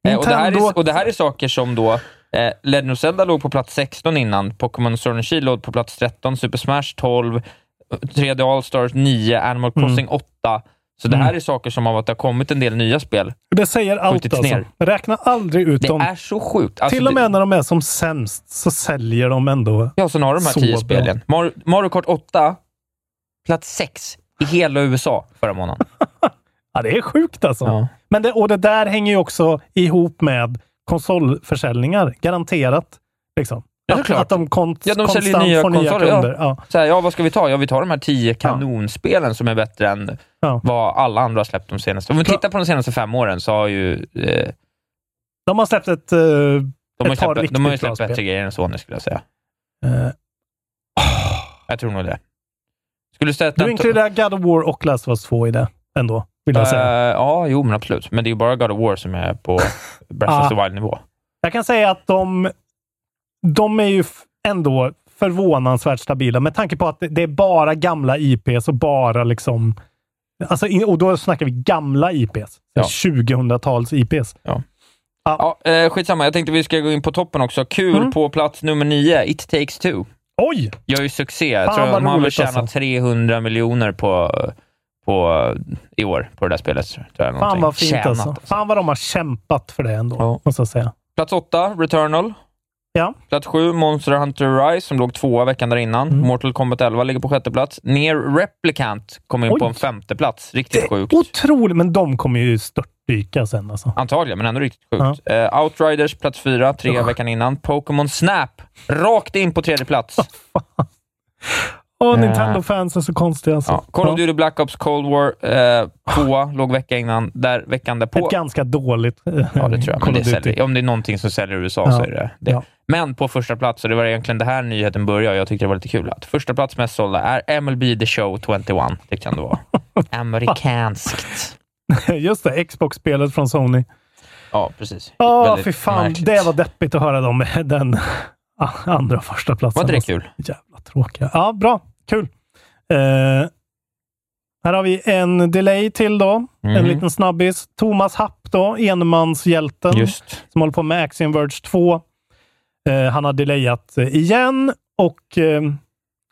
Eh, och, det är, och det här är saker som då eh, Legend of Zelda låg på plats 16 innan, Pokémon Sword and Shield låg på plats 13, Super Smash 12, 3D All-Stars 9, Animal Mm. Crossing 8. Så det här är saker som av att det har kommit en del nya spel. Det säger allt alltså. ner. Räkna aldrig ut Det dem. är så sjukt. Alltså, Till och med det, när de är som sämst så säljer de ändå. Ja, sen har de här så 10 bra. spelen. Mario, Mario Kart 8, plats 6 i hela USA förra månaden. Ja, det är sjukt alltså. Ja. Men det, och det där hänger ju också ihop med konsolförsäljningar. Garanterat. Liksom. Ja, att, att de kon- Ja, de konstant nya får nya ja. kunder. Ja. Så här, ja, vad ska vi ta? Ja, vi tar de här 10 kanonspelen som är bättre än vad alla andra har släppt de senaste. Om vi tittar på de senaste fem åren så har ju eh, De har släppt ett, eh, de ett par släppt, riktigt de har ju släppt bättre grejer än Sony skulle jag säga. Eh, Jag tror nog det. Skulle du du inkluderar God of War och Last of Us 2 i det ändå, vill jag säga. Eh, ja, jo, men absolut. Men det är ju bara God of War som är på Breath of the Wild-nivå. Jag kan säga att de, de är ju ändå förvånansvärt stabila med tanke på att det- är bara gamla IPs och bara liksom... Alltså, och då snackar vi gamla IPs. Ja. 2000-tals IPs. Ja, eh, skitsamma. Jag tänkte vi ska gå in på toppen också. Kul Mm. på plats nummer nio, It takes two. Oj! Gör ju succé. Jag tror de har väl tjänat alltså. 300 miljoner på, på, i år på det där spelet. Tror jag, Fan vad fint Tjänat, alltså. Fan vad de har kämpat för det ändå, Ja. måste jag säga. Plats åtta, Returnal. Ja. Plats sju, Monster Hunter Rise, som låg tvåa veckan där innan. Mm. Mortal Kombat 11 ligger på sjätte plats. Near Replicant kom in Oj. på en femte plats. Riktigt sjukt. Otroligt, men de kommer ju störtdyka sen alltså. Antagligen, men ändå riktigt sjukt. Eh, Outriders, plats fyra, tre Usch. veckan innan. Pokémon Snap, rakt in på tredje plats. Åh, Eh. Nintendo-fans är så konstiga alltså. Ja. Call of Duty Black Ops Cold War, eh, tvåa, låg vecka innan, där veckan därpå. Ett ganska dåligt eh, Ja, det tror jag. Men det säljer, om det är någonting som säljer i USA Ja. så är det det. Ja. Men på första plats, och det var egentligen det här nyheten började, jag tyckte det var lite kul, att första plats mest sålda är MLB The Show 21. Det kan det vara. Amerikanskt. Just det, Xbox-spelet från Sony. Ja, precis. Ja, fy fan. märkligt. Det var deppigt att höra dem med den andra och första platsen. Var inte det kul? Jävla tråkiga. Ja, bra. Kul. Eh, här har vi en delay till då. En Mhm. liten snabbis. Thomas Happ då, enmanshjälten Just. som håller på med Axiom Verge 2. Eh, han har delayat eh, igen och eh,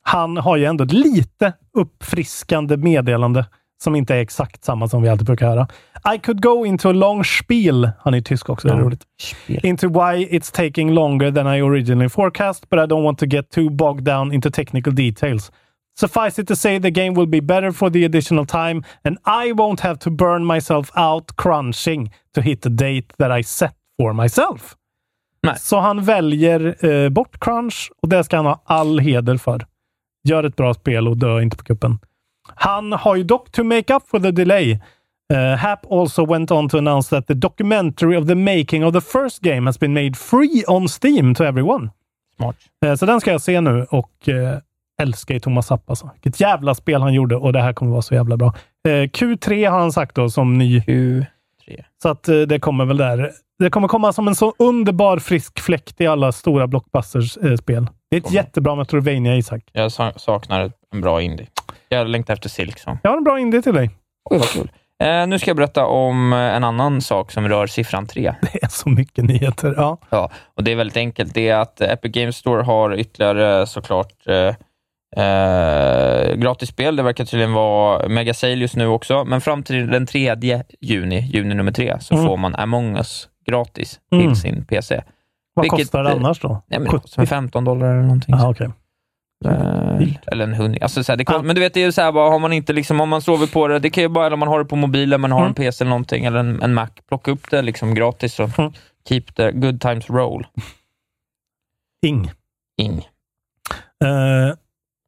han har ju ändå ett lite uppfriskande meddelande som inte är exakt samma som vi alltid brukar höra. I could go into a long spiel. Han är tysk också, det är roligt. Into why it's taking longer than I originally forecast, but I don't want to get too bogged down into technical details. Suffice it to say the game will be better for the additional time and I won't have to burn myself out crunching to hit the date that I set for myself. Nej. Så han väljer eh, bort crunch och det ska han ha all heder för. Gör ett bra spel och dö inte på kuppen. Han har ju dock, to make up for the delay, uh, Hap also went on to announce that the documentary of the making of the first game has been made free on Steam to everyone. Smart. Eh, Så den ska jag se nu och eh, älskar ju Thomas Happ alltså. Vilket jävla spel han gjorde och det här kommer vara så jävla bra. Eh, Q3 har han sagt då som ny. Q3. Så att eh, det kommer väl där. Det kommer komma som en så underbar frisk fläkt i alla stora blockbusters-spel. det är ett Kommer. jättebra Metroidvania, Isak. Jag sa- saknar en bra indie. Jag längtar efter Silk. Så. Jag har en bra indie till dig. Oj, vad kul. Eh, nu ska jag berätta om eh, en annan sak som rör siffran 3. Det är så mycket nyheter. Ja. Ja, och det är väldigt enkelt. Det är att Epic Games Store har ytterligare såklart eh, eh, gratisspel. Det verkar tydligen vara mega sale just nu också, men fram till den 3 juni, juni nummer 3, så Mm. får man Among Us gratis till Mm. sin PC. Vad Vilket, kostar det annars då? Nej, men det 70? kostar 15 dollar eller någonting. Ja, okej. Eh, eller en hundring. Alltså, så här, det kost, Ja. Men du vet, det är ju så här, bara, har man inte liksom, om man sover på det, det kan ju bara, om man har det på mobilen, man har Mm. en PC eller någonting, eller en, en Mac, plocka upp det liksom gratis och Mm. keep the good times roll. Ing. In. Eh,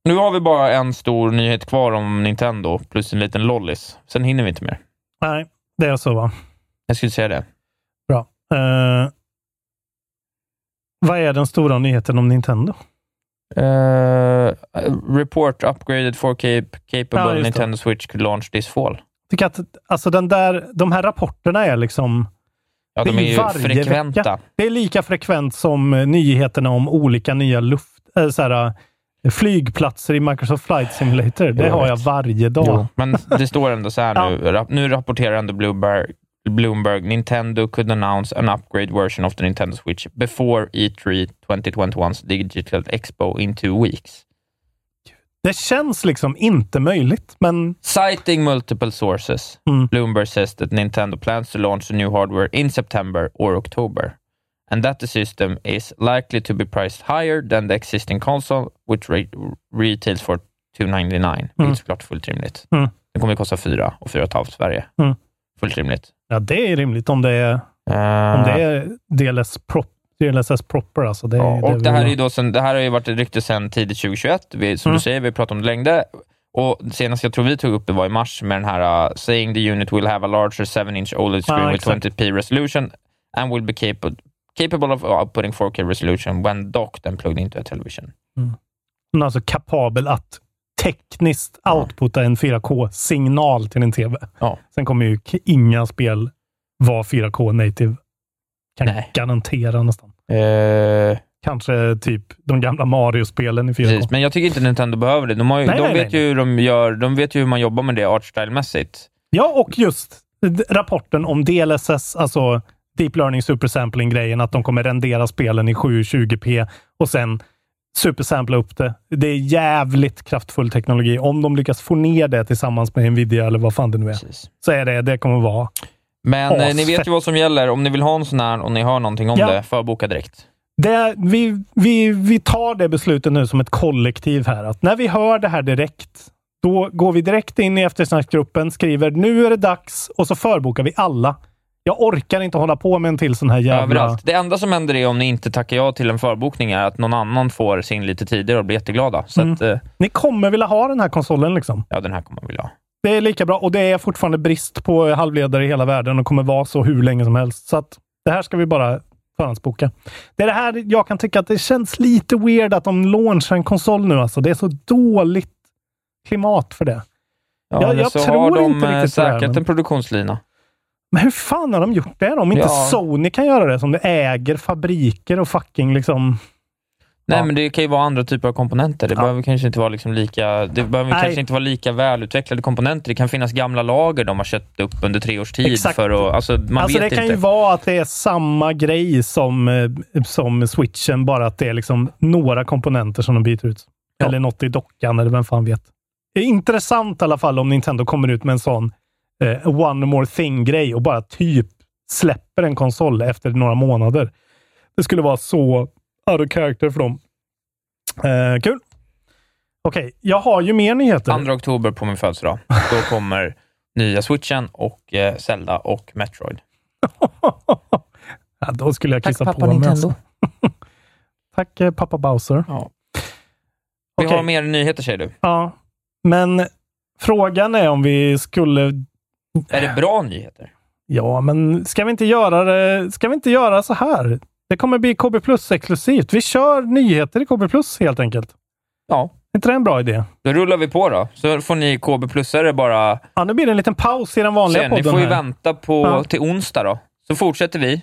Nu har vi bara en stor nyhet kvar om Nintendo, plus en liten lollis. Sen hinner vi inte mer. nej, det är så va? Jag skulle säga det. Bra. Eh, vad är den stora nyheten om Nintendo? Eh, report upgraded 4K capable Ja. Nintendo Switch could launch this fall. tycker att alltså den där, de här rapporterna är liksom Ja, de är ju frekventa. vecka. Det är lika frekvent som nyheterna om olika nya luft, äh, så här, flygplatser i Microsoft Flight Simulator. Det har jag varje dag. Jo, men det står ändå så här nu. Nu rapporterar ändå Bloomberg, Bloomberg, Nintendo could announce an upgrade version of the Nintendo Switch before E E3 2021's Digital Expo in two weeks. Det känns liksom inte möjligt, men Citing multiple sources, Mm. Bloomberg says that Nintendo plans to launch the new hardware in September or October, and that the system is likely to be priced higher than the existing console, which re- retails for 299 Det är Mm. såklart fullt rimligt. Mm. Den kommer att kosta 4 och 4 5 Sverige. Mm. Fullt rimligt. ja, det är rimligt om det är, Eh, om det är DLS, prop, DLSS proper. Alltså. Det, ja, och det här, är då sen, det här har ju varit ett rykte sedan tidigt 2021. Vi, som Mm. du säger, vi pratat om det länge. Och senast jag tror vi tog upp det var i mars med den här uh, saying the unit will have a larger 7-inch OLED screen Ja, with exakt. 20p resolution and will be capable, capable of outputting 4K resolution when docked and plugged into a television. Men alltså kapabel att tekniskt outputta en 4K-signal till en TV. Ja. Sen kommer ju inga spel vara 4K native. Kan Nej. garantera nästan. Eh, Kanske typ de gamla Mario-spelen i 4K. precis, men jag tycker inte Nintendo behöver det. De, har ju, Nej, de nej, vet nej, ju hur de gör, de vet ju hur man jobbar med det artstyle-mässigt. Ja, och just rapporten om DLSS, alltså Deep Learning Supersampling-grejen, att de kommer rendera spelen i 720p och sen supersampla upp det. Det är jävligt kraftfull teknologi. Om de lyckas få ner det tillsammans med Nvidia eller vad fan det nu är, Precis. så är det, det kommer vara. Men eh, ni vet ju vad som gäller. Om ni vill ha en sån här och ni hör någonting om Ja. det, förboka direkt. Det, vi, vi, vi tar det beslutet nu som ett kollektiv här. Att när vi hör det här direkt, då går vi direkt in i eftersnacksgruppen, skriver nu är det dags och så förbokar vi alla. Jag orkar inte hålla på med en till sån här jävla... Överallt. Det enda som händer är om ni inte tackar ja till en förbokning är att någon annan får sin lite tidigare och blir jätteglada. Så Mm. att, eh, Ni kommer vilja ha den här konsolen liksom. ja, den här kommer man vilja ha. Det är lika bra och det är fortfarande brist på halvledare i hela världen och kommer vara så hur länge som helst. Så att det här ska vi bara förhandsboka. Det är det här jag kan tycka att det känns lite weird att de launchar en konsol nu. Alltså. Det är så dåligt klimat för det. Ja, Jag- jag så tror har de inte riktigt säkrat men- en produktionslina. Men hur fan har de gjort det? Om inte Ja. Sony kan göra det, som äger fabriker och fucking liksom... Nej, Ja. men det kan ju vara andra typer av komponenter. Det Ja. behöver kanske inte vara liksom lika Det behöver Nej. kanske inte vara lika välutvecklade komponenter. Det kan finnas gamla lager de har köpt upp under tre års tid. Exakt. För att, alltså, man alltså vet det kan inte. ju vara att det är samma grej som, eh, som switchen, bara att det är liksom några komponenter som de byter ut. Ja. Eller något i dockan, eller vem fan vet. Det är intressant i alla fall om Nintendo kommer ut med en sån eh, one more thing-grej och bara typ släpper en konsol efter några månader. Det skulle vara så out of character för dem. Eh, kul! Okej, jag har ju mer nyheter. 2 oktober på min födelsedag. Då kommer nya switchen och eh, Zelda och Metroid. ja, då skulle jag Tack, kissa pappa på mig. Nintendo. Alltså. Tack eh, pappa Bowser. Ja. Vi Okej. har mer nyheter säger du. Ja, men frågan är om vi skulle... Är det bra nyheter? Ja, men ska vi inte göra det? Ska vi inte göra så här? Det kommer bli KB Plus exklusivt. Vi kör nyheter i KB Plus helt enkelt. Ja. Är inte det en bra idé? Då rullar vi på då. Så får ni KB Plusare bara Ja, nu blir det en liten paus i den vanliga se. Ni podden. får ju här. vänta på, Ja. till onsdag då. Så fortsätter vi.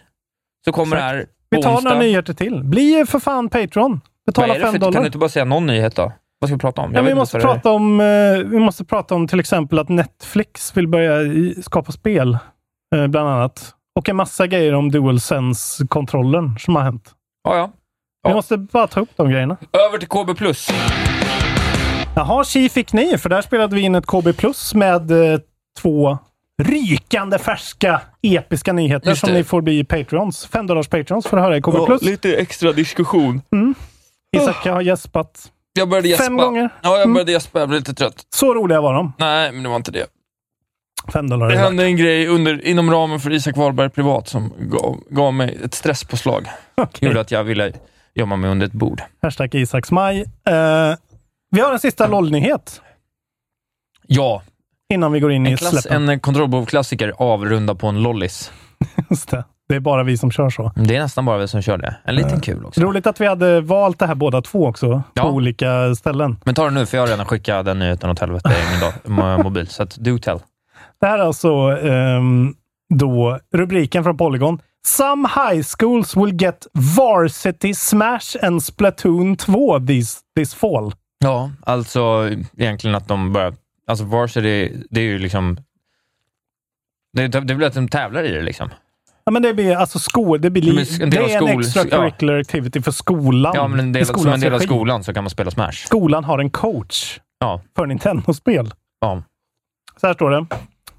Så kommer det här Vi på tar onsdag. några nyheter till. Bli för fan Patreon. Betala är det fem för, kan dollar. du inte bara säga någon nyhet då? Vad ska vi prata om? Ja, vi, måste prata om, eh, vi måste prata om till exempel att Netflix vill börja skapa spel, eh, bland annat. Och en massa grejer om DualSense-kontrollen som har hänt. Ja, ja. Vi Ja. måste bara ta upp de grejerna. Över till KB+. Jaha, Chi fick ni, för där spelade vi in ett KB med eh, två rykande färska episka nyheter som ni får bli Patreons. 5 dollars Patreons för att höra i KB Plus. lite extra diskussion. Isak har gäspat. Jag började gäspa. Fem gånger. Mm. Ja, jag började gäspa. Jag blev lite trött. Så roliga var de. Nej, men det var inte det. 5 dollar. Det hände en grej under, inom ramen för Isak Wahlberg privat som gav, gav mig ett stresspåslag. Okej. Gjorde att jag ville gömma mig under ett bord. Hashtag Isaks maj. Eh, vi har en sista LOL-nyhet Ja, innan vi går in i en, klass, släppen. en kontrollbov-klassiker avrunda på en lollis. Just det. Det är bara vi som kör så. Det är nästan bara vi som kör det. En liten kul också. Roligt att vi hade valt det här båda två också, Ja. på olika ställen. Men ta det nu, för jag har redan skickat den nyheten åt helvete i min mobil. Så att do tell. Det här är alltså ehm, då rubriken från Polygon. Some high schools will get varsity smash and Splatoon 2 this, this fall. Ja, alltså egentligen att de börjar... Alltså varsity, det är ju liksom... Det, det blir att de tävlar i det liksom. Ja, men det blir alltså skol, det blir li- en det är av en skol- extracurricular activity för skolan. Ja, men en del, som en del av skolan så kan man spela Smash. Skolan har en coach Ja, för Nintendo-spel. ja. Så här står det.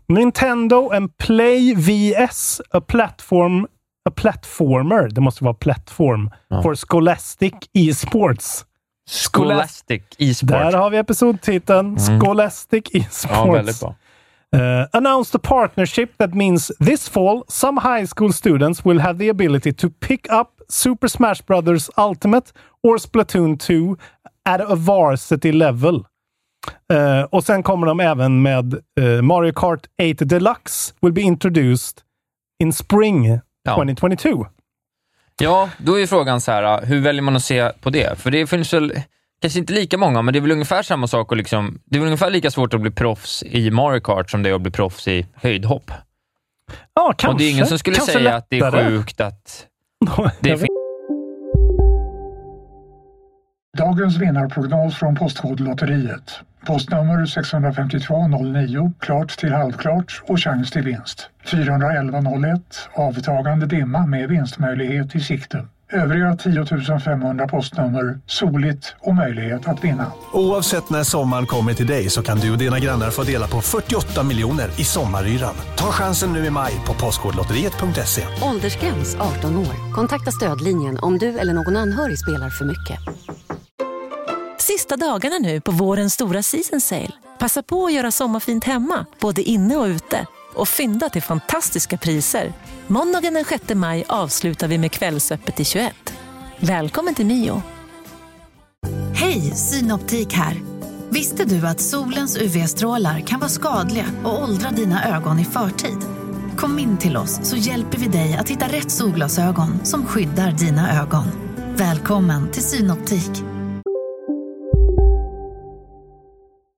Nintendo and Play VS, a platform a platformer, det måste vara plattform, Ja. for Scholastic e-sports. Scholastic e-sport. Där har vi episodtiteln. Scholastic e-sports. Mm. Ja, väldigt bra. Uh, announced a partnership that means this fall some high school students will have the ability to pick up Super Smash Brothers Ultimate or Splatoon 2 at a varsity level. Uh, och sen kommer de även med uh, Mario Kart 8 Deluxe will be introduced in spring Ja. 2022. Ja, då är frågan så här, hur väljer man att se på det? För det finns väl, kanske inte lika många, men det är väl ungefär samma sak och liksom, det är väl ungefär lika svårt att bli proffs i Mario Kart som det är att bli proffs i höjdhopp. Ja, kanske. och det är ingen som skulle kanske säga att det är lättare. sjukt att det finns Dagens vinnarprognos från Postkodlotteriet. Postnummer 65209, klart till halvklart och chans till vinst. 41101, avtagande dimma med vinstmöjlighet i sikte. Övriga 10 500 postnummer, soligt och möjlighet att vinna. Oavsett när sommaren kommer till dig så kan du och dina grannar få dela på 48 miljoner i sommaryran. Ta chansen nu i maj på Postkodlotteriet.se. Åldersgräns 18 år. Kontakta stödlinjen om du eller någon anhörig spelar för mycket. Sista dagarna nu på vårens stora season sale. Passa på att göra sommarfint hemma, både inne och ute. Och fynda till fantastiska priser. Måndagen den 6 maj avslutar vi med Kvällsöppet i 21. Välkommen till Mio. Hej, Synoptik här. Visste du att solens UV-strålar kan vara skadliga och åldra dina ögon i förtid? Kom in till oss så hjälper vi dig att hitta rätt solglasögon som skyddar dina ögon. Välkommen till Synoptik.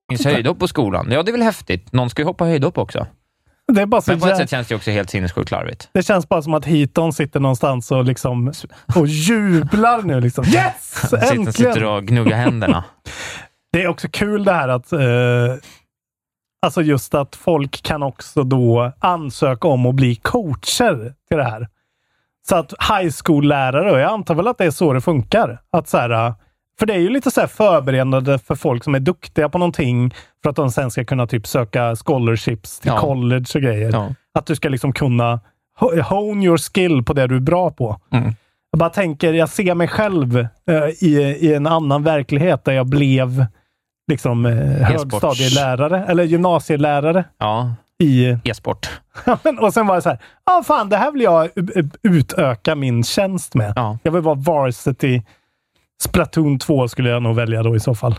finns höjdhopp på skolan. Ja, det är väl häftigt. Någon ska ju hoppa höjdhopp också. Det, är bara så Men på ett sätt känns det också helt sinnessjukt larvigt. det känns bara som att Hiton sitter någonstans och, liksom, och jublar nu. Liksom. Yes! Sitter, Äntligen! sitter och gnuggar händerna. Det är också kul det här att eh, alltså just att folk kan också då ansöka om att bli coacher till det här. Så att high school-lärare, och jag antar väl att det är så det funkar. Att så här, för det är ju lite så här förberedande för folk som är duktiga på någonting för att de sen ska kunna typ söka scholarships till Ja. college och grejer. Ja. Att du ska liksom kunna ho- hone your skill på det du är bra på. Mm. Jag bara tänker, jag ser mig själv eh, i, i en annan verklighet där jag blev liksom eh, högstadielärare eller gymnasielärare Ja, i... e-sport. Och sen var det så här, ja ah, fan det här vill jag u- u- utöka min tjänst med. Ja. Jag vill vara varsity. Splatoon 2 skulle jag nog välja då i så fall.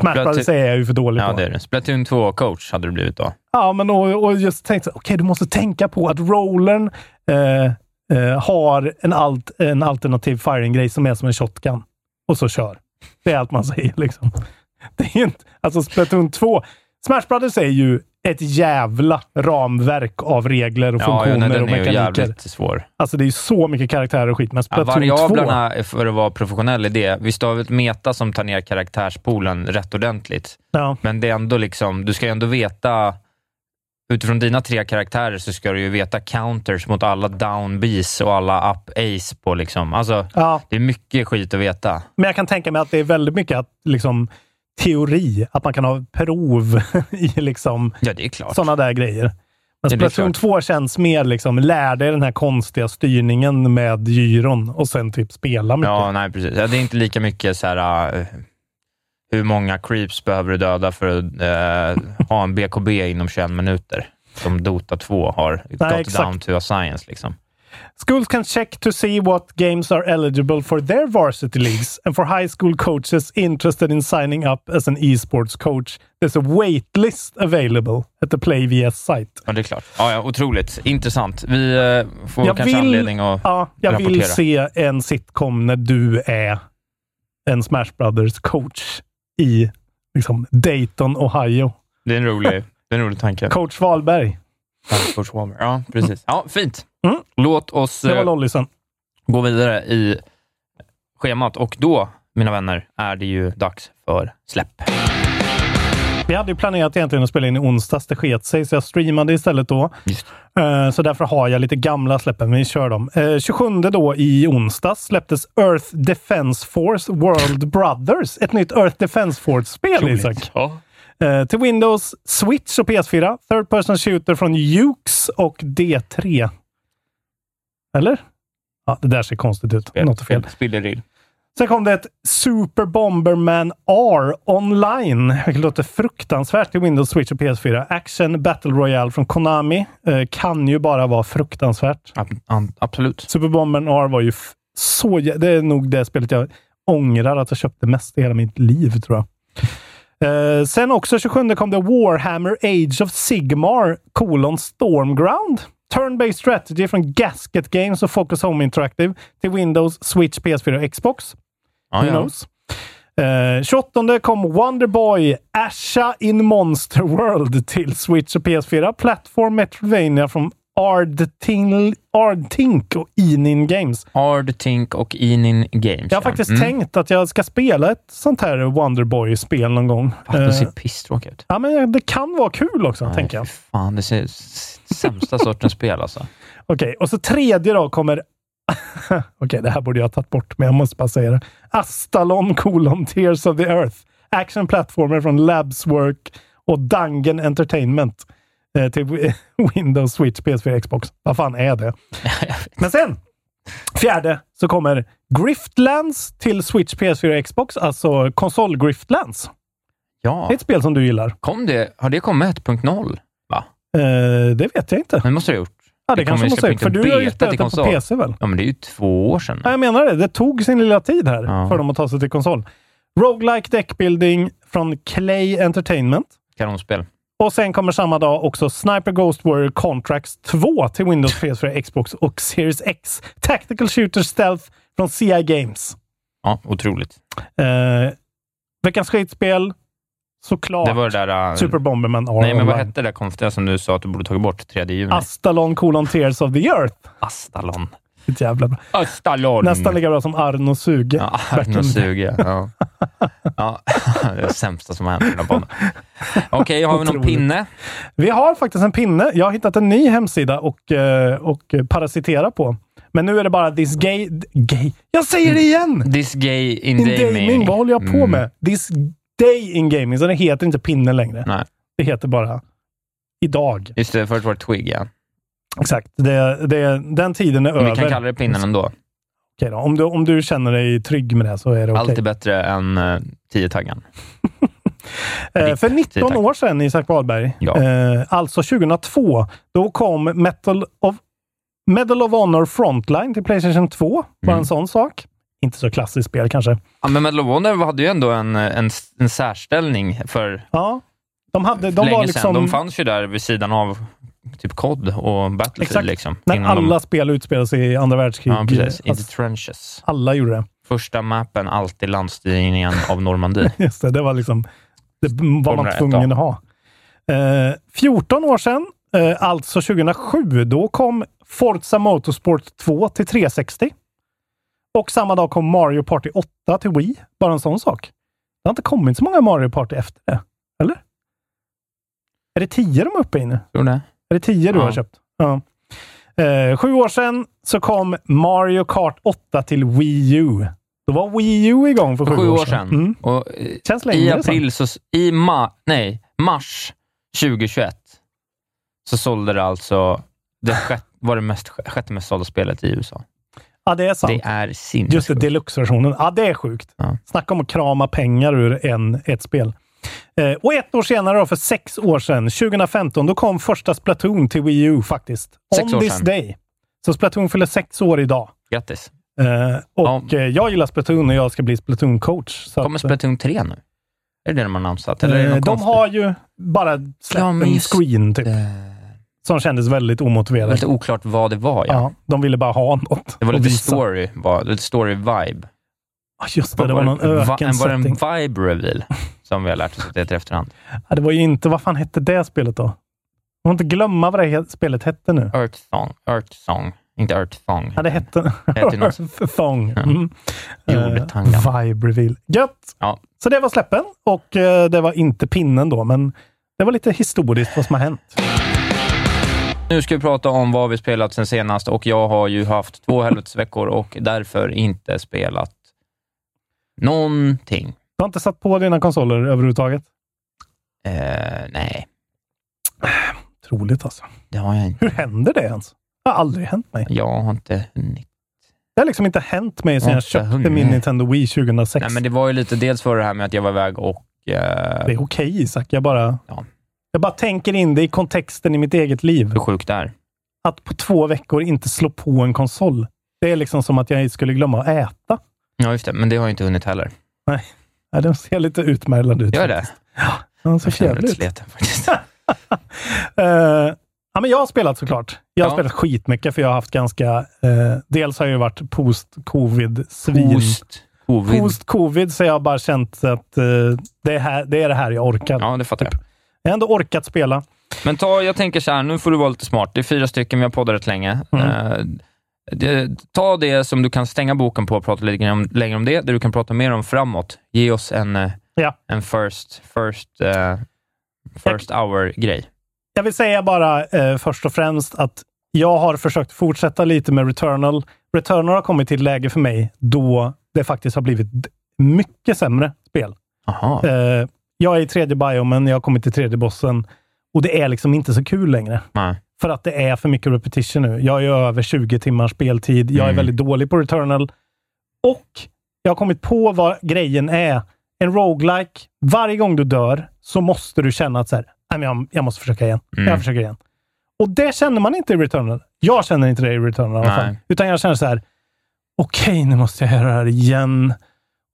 Brothers är jag ju för dålig Ja, på. det är det. Splatoon 2-coach hade du blivit då. Ja, men och, och just tänkt okej, du måste tänka på att rollern eh, eh, har en, alt, en alternativ firing-grej som är som en shotgun. Och så kör. Det är allt man säger liksom. Det är inte, alltså Splatoon 2, Smash Brothers är ju ett jävla ramverk av regler och Ja, ja, nej, funktioner den och är ju mekaniker. jävligt svår. Alltså det är ju så mycket karaktärer och skit, men Ja, Splatoon 2... variablerna, är för att vara professionell i det, visst du har vi ett meta som tar ner karaktärspoolen rätt ordentligt, Ja. men det är ändå liksom, du ska ju ändå veta, utifrån dina tre karaktärer så ska du ju veta counters mot alla down Bs och alla up ace på liksom, alltså Ja. det är mycket skit att veta. Men jag kan tänka mig att det är väldigt mycket att, liksom, teori, att man kan ha prov i liksom, Ja, sådana där grejer. Men Splatoon klart. 2 känns mer liksom, lär dig den här konstiga styrningen med gyron och sen typ spela mycket. Ja, nej precis. Ja, det är inte lika mycket så här, uh, hur många creeps behöver du döda för att uh, ha en BKB inom 21 minuter, som Dota 2 har got exakt. down to a science. Liksom. Schools can check to see what games are eligible for their varsity leagues and for high school coaches interested in signing up as an esports coach. There's a waitlist available at the PlayVS site. Ja, det är klart. Ja, ja, otroligt intressant. Vi eh, får Jag kanske vill- anledning att Ja, jag rapportera. vill se en sitcom när du är en Smash Brothers coach i liksom, Dayton, Ohio. Det är en rolig, det är en rolig tanke. Coach Wahlberg. Walmer. Ja, precis. Ja, fint. Mm. Låt oss Det var eh, lollisen. gå vidare i schemat och då, mina vänner, är det ju dags för släpp. Vi hade ju planerat egentligen att spela in i onsdags. Det sket sig, så jag streamade istället då. Eh, Så därför har jag lite gamla släppen, men vi kör dem. Eh, 27 då i onsdags släpptes Earth Defense Force World Brothers. Ett nytt Earth Defense Force-spel, Isak. Ja. Eh, till Windows, Switch och PS4. Third person shooter från Jukes och D3. Eller? Ja, det där ser konstigt ut. Något är fel. Spillerill. Sen kom det ett Super Bomberman R online, vilket låter fruktansvärt till Windows, Switch och PS4. Action Battle Royale från Konami. Eh, kan ju bara vara fruktansvärt. absolut. Super Bomberman R var ju så... Det är nog det spelet jag ångrar att jag köpte mest i hela mitt liv, tror jag. Eh, sen också 27 kom det Warhammer Age of Sigmar colon Stormground. Turn-based strategy från Gasket Games och Focus Home Interactive till Windows, Switch, PS4 och Xbox. Ja, Who knows? Eh, 28 kom Wonderboy Asha in Monster World till Switch och PS4. Plattform Metroidvania från Ardtink, och Inin Games. Ardtink och Inin Games. Jag har faktiskt mm. tänkt att jag ska spela ett sånt här Wonderboy-spel någon gång. Fan, det ser Eh, pisstråkigt ut. ja, men det kan vara kul också, Nej, tänker jag. Fan, det ser sämsta sortens spel alltså. Okej, och så tredje då kommer... Okej, det här borde jag ha tagit bort, men jag måste bara säga det. Astalon colon Tears of the Earth. Action platformer från Labswork och Dungeon Entertainment. Eh, till Wi- Windows, Switch, PS4, Xbox. Vad fan är det? Men sen, fjärde, så kommer Griftlands till Switch, PS4 och Xbox. Alltså konsol Griftlands. Ja. Det är ett spel som du gillar. Kom det, har det kommit 1.0? Va? Eh, det vet jag inte. Men måste det ha gjort. Ja, det, Det kanske måste ju jag För du har ju spelat det på. PC väl? Ja, men det är ju två år sedan. Ja, jag menar det. Det tog sin lilla tid här Ja. för dem att ta sig till konsol. Roguelike Deckbuilding från Clay Entertainment. Kanonspel. Och sen kommer samma dag också Sniper Ghost Warrior Contracts 2 till Windows, PS4, Xbox och Series X. Tactical Shooter Stealth från CI Games. Ja, otroligt. Eh, veckans skitspel, såklart. Det var det där... äh, Super Bomberman Nej, men vad hette det där konstiga som du sa att du borde tagit bort 3 juni? Astalon colon Tears of the Earth. Astalon. Jävla bra. Astalon. Nästan lika bra som Arno Suge. Ja, Arno Suge. Ja. ja, det är det sämsta som har hänt här podden. Okej, har vi någon pinne? Vi har faktiskt en pinne. Jag har hittat en ny hemsida och, eh, och parasitera på. Men nu är det bara this gay... gay. Jag säger det igen! This gay in, In gaming. gaming. Vad håller jag på Mm. med? This day in gaming. Så det heter inte pinne längre. Nej, Det heter bara idag. just det. Förut var det Twig, ja. Exakt. Det, det, den tiden är Men över. vi kan kalla det pinnen ändå. Okej då. Om, du, om du känner dig trygg med det så är det okej. Allt är bättre än uh, 10-taggan. Eh, för 19 tack. år sedan, Isak Wahlberg, Ja. eh, alltså 2002, då kom Metal of, Medal of Honor Frontline till Playstation 2. Bara Mm. en sån sak. Inte så klassiskt spel kanske. Ja, men Medal of Honor hade ju ändå en, en, en särställning för Ja, de, hade, de länge var sedan. liksom... De fanns ju där vid sidan av typ COD och Battlefield. Exakt. Liksom, när alla de, spel utspelade sig i andra världskriget. Ja, precis. In the Alltså, trenches. alla gjorde det. Första mappen, alltid landstigningen av Normandie. Just det, det var liksom det var man tvungen att ha. Eh, 14 år sedan, eh, alltså 2007, då kom Forza Motorsport 2 till 360. Och samma dag kom Mario Party 8 till Wii. Bara en sån sak. Det har inte kommit så många Mario Party efter det. Eller? Är det 10 de är uppe i nu? Tror det. Är det 10 du Ja. har köpt? Ja. Eh, sju år sedan så kom Mario Kart 8 till Wii U. Då var Wii U igång för För sju, år sedan. Mm. Och, Känns längre I april, så, i ma, nej, mars 2021, så sålde det alltså, det sjätte, var det mest, sjätte mest sålda spelet i USA. Ja, det är sant. Det är Just det, sinnessjukt. deluxe-versionen. Ja, det är sjukt. Ja. Snacka om att krama pengar ur en, ett spel. Eh, och ett år senare, då, för sex år sedan, 2015, då kom första Splatoon till Wii U faktiskt. Sex On this sedan. day. Så Splatoon fyller sex år idag. Grattis. Eh, och eh, jag gillar Splatoon och jag ska bli Splatoon-coach. Kommer att, Splatoon 3 nu? Är det det de har annonsat? Eller något de konstigt? har ju bara släppt Ja, en screen typ, det. som kändes väldigt var omotiverad. lite oklart vad det var. Ja. Ja, de ville bara ha något Det var lite visa. story, var, lite story-vibe. Ja, just det, det var någon Va- Var det en vibe-reveal som vi har lärt oss att det heter efterhand? Ja, det var ju inte, vad fan hette det spelet då? Man får inte glömma vad det he- spelet hette nu. Earth Song. Earth Song. Inte Earth Song. Ja, det hette... Det hette något- Thong. Mm. Jordtangan. Eh, Vibe reveal. Gött! Ja. Så det var släppen och eh, det var inte pinnen då, men det var lite historiskt vad som har hänt. Nu ska vi prata om vad vi spelat sen senast och jag har ju haft två helvetesveckor och därför inte spelat någonting. Du har inte satt på dina konsoler överhuvudtaget? Eh, nej, Troligt alltså. det har jag inte. Hur händer det ens? Det har aldrig hänt mig. Jag har inte hunnit. Det har liksom inte hänt mig sedan Jag köpte hunnit. min Nintendo Wii 2006. Nej, men det var ju lite dels för det här med att jag var iväg och... Eh, Det är okej Isak. Jag bara, Ja. jag bara tänker in det i kontexten i mitt eget liv. hur sjukt det är. Att på två veckor inte slå på en konsol. Det är liksom som att jag skulle glömma att äta. Ja, just det. Men det har jag inte hunnit heller. Ja, den ser lite utmärglad ut. Gör det? faktiskt. Ser Jag känner mig jävligt ut. faktiskt. Eh, ja, men jag har spelat såklart. Jag har Ja. spelat skitmycket för jag har haft ganska... eh, dels har jag ju varit post-covid-svin. Post covid. Post-covid så jag har bara känt att eh, det, är här, det är det här jag orkar. Ja, det fattar jag. Jag har ändå orkat spela. Men ta, jag tänker så här, nu får du vara lite smart. Det är fyra stycken, vi har poddat rätt länge. Mm. Ta det som du kan stänga boken på och prata lite om, längre om det, det du kan prata mer om framåt. Ge oss en, eh, Ja. en first, first, eh, first hour-grej. Jag vill säga bara eh, först och främst att jag har försökt fortsätta lite med Returnal. Returnal har kommit till ett läge för mig då det faktiskt har blivit mycket sämre spel. Eh, jag är i tredje biomen, jag har kommit till tredje bossen och det är liksom inte så kul längre. Nej. För att det är för mycket repetition nu. Jag är över 20 timmars speltid. Jag är Mm. väldigt dålig på Returnal. Och jag har kommit på vad grejen är. En roguelike, varje gång du dör så måste du känna att så här, "Nej, men jag, jag måste försöka igen. Mm. Jag försöker igen. Och det känner man inte i Returnal. Jag känner inte det i Returnal i alla fall. Utan jag känner så här, okej, nu måste jag göra det här igen.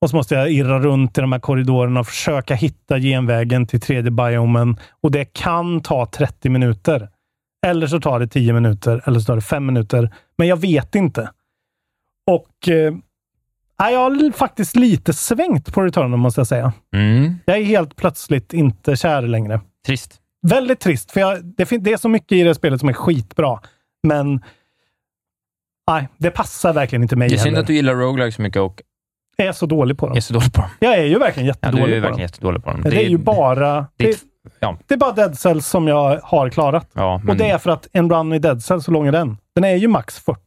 Och så måste jag irra runt i de här korridorerna och försöka hitta genvägen till tredje biomen. Och det kan ta 30 minuter. Eller så tar det 10 minuter, eller så tar det 5 minuter. Men jag vet inte. Och eh, jag har faktiskt lite svängt på Returnal, måste jag säga. Mm. Jag är helt plötsligt inte kär längre. Trist. Väldigt trist, för jag, det, det är så mycket i det spelet som är skitbra. Men nej, det passar verkligen inte mig Det är synd heller. att du gillar roguelike så mycket och är så dålig på dem. är så dålig på dem. Jag är ju verkligen Ja, du är jättedålig verkligen jättedålig på dem. Det, är ju bara... det är Det, ja. det är bara Dead Cells som jag har klarat. Ja, men, Och det är för att en run i Dead Cells, så lång är den? Den är ju max 40,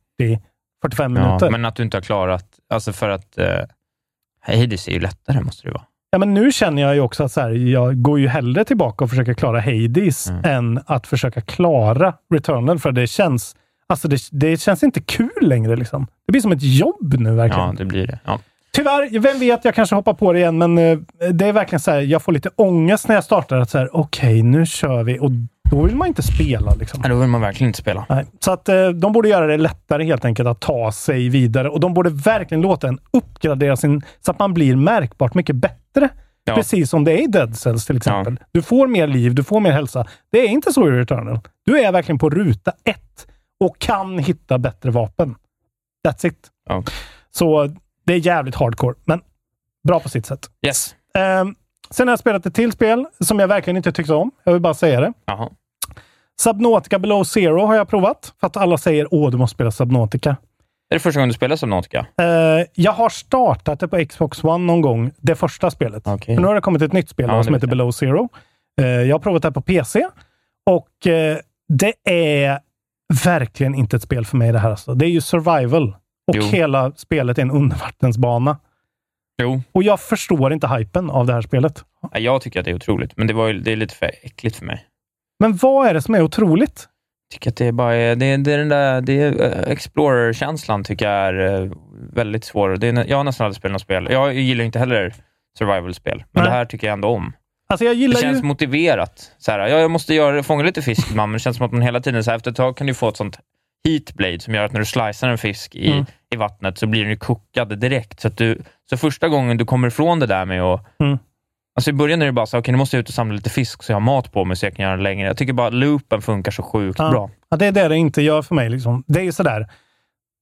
45 ja, minuter. men att du inte har klarat, alltså för att uh, Hades är ju lättare måste det vara. Ja, men nu känner jag ju också att så här, jag går ju hellre tillbaka och försöker klara Hades Mm. än att försöka klara Returnal, för det känns, alltså det, det känns inte kul längre. Liksom. Det blir som ett jobb nu verkligen. Ja, det blir det. Ja. Tyvärr, vem vet, jag kanske hoppar på det igen, men eh, det är verkligen så här, jag får lite ångest när jag startar. att så här, Okej, nu kör vi. Och då vill man inte spela. Liksom. Ja, Då vill man verkligen inte spela. Nej. Så att eh, de borde göra det lättare helt enkelt att ta sig vidare. Och de borde verkligen låta en uppgradera sin, så att man blir märkbart mycket bättre. Ja. Precis som det är i Dead Cells till exempel. Du får mer liv, du får mer hälsa. Det är inte så i Returnal. Du är verkligen på ruta ett och kan hitta bättre vapen. That's it. Ja. Så det är jävligt hardcore, men bra på sitt sätt. Yes. Ehm, Sen har jag spelat ett till spel som jag verkligen inte tyckte om. Jag vill bara säga det. Jaha. Subnautica Below Zero har jag provat. För att alla säger åh, du måste spela Subnautica. Är det första gången du spelar Subnautica? Eh, jag har startat det på Xbox One någon gång, det första spelet. Okej. För nu har det kommit ett nytt spel Ja, det som heter jag. Below Zero. Eh, jag har provat det här på PC och eh, det är verkligen inte ett spel för mig det här. Alltså. Det är ju survival och Jo. hela spelet är en undervattensbana. Jo. Och jag förstår inte hypen av det här spelet. Ja, Jag tycker att det är otroligt, men det, var ju, det är lite för äckligt för mig. Men vad är det som är otroligt? Jag tycker att det är bara det, det är den där det är, eh, Explorer-känslan tycker jag är eh, väldigt svår. Det är, jag har nästan aldrig spelat något spel. Jag gillar inte heller survival-spel, men Nej. det här tycker jag ändå om. Alltså Det känns ju... motiverat. Så här, ja, jag måste göra, fånga lite fisk ibland, men det känns som att man hela tiden, så här, efter ett tag kan du få ett sånt heatblade som gör att när du slicear en fisk i, Mm. i vattnet så blir den ju kokad direkt. Så, att du, så första gången du kommer ifrån det där med att Mm. Alltså I början är det bara så, okej nu måste jag ut och samla lite fisk så jag har mat på mig så jag kan göra det längre. Jag tycker bara loopen funkar så sjukt Ja. bra. Ja, det är det det inte gör för mig. Liksom. Det är ju sådär.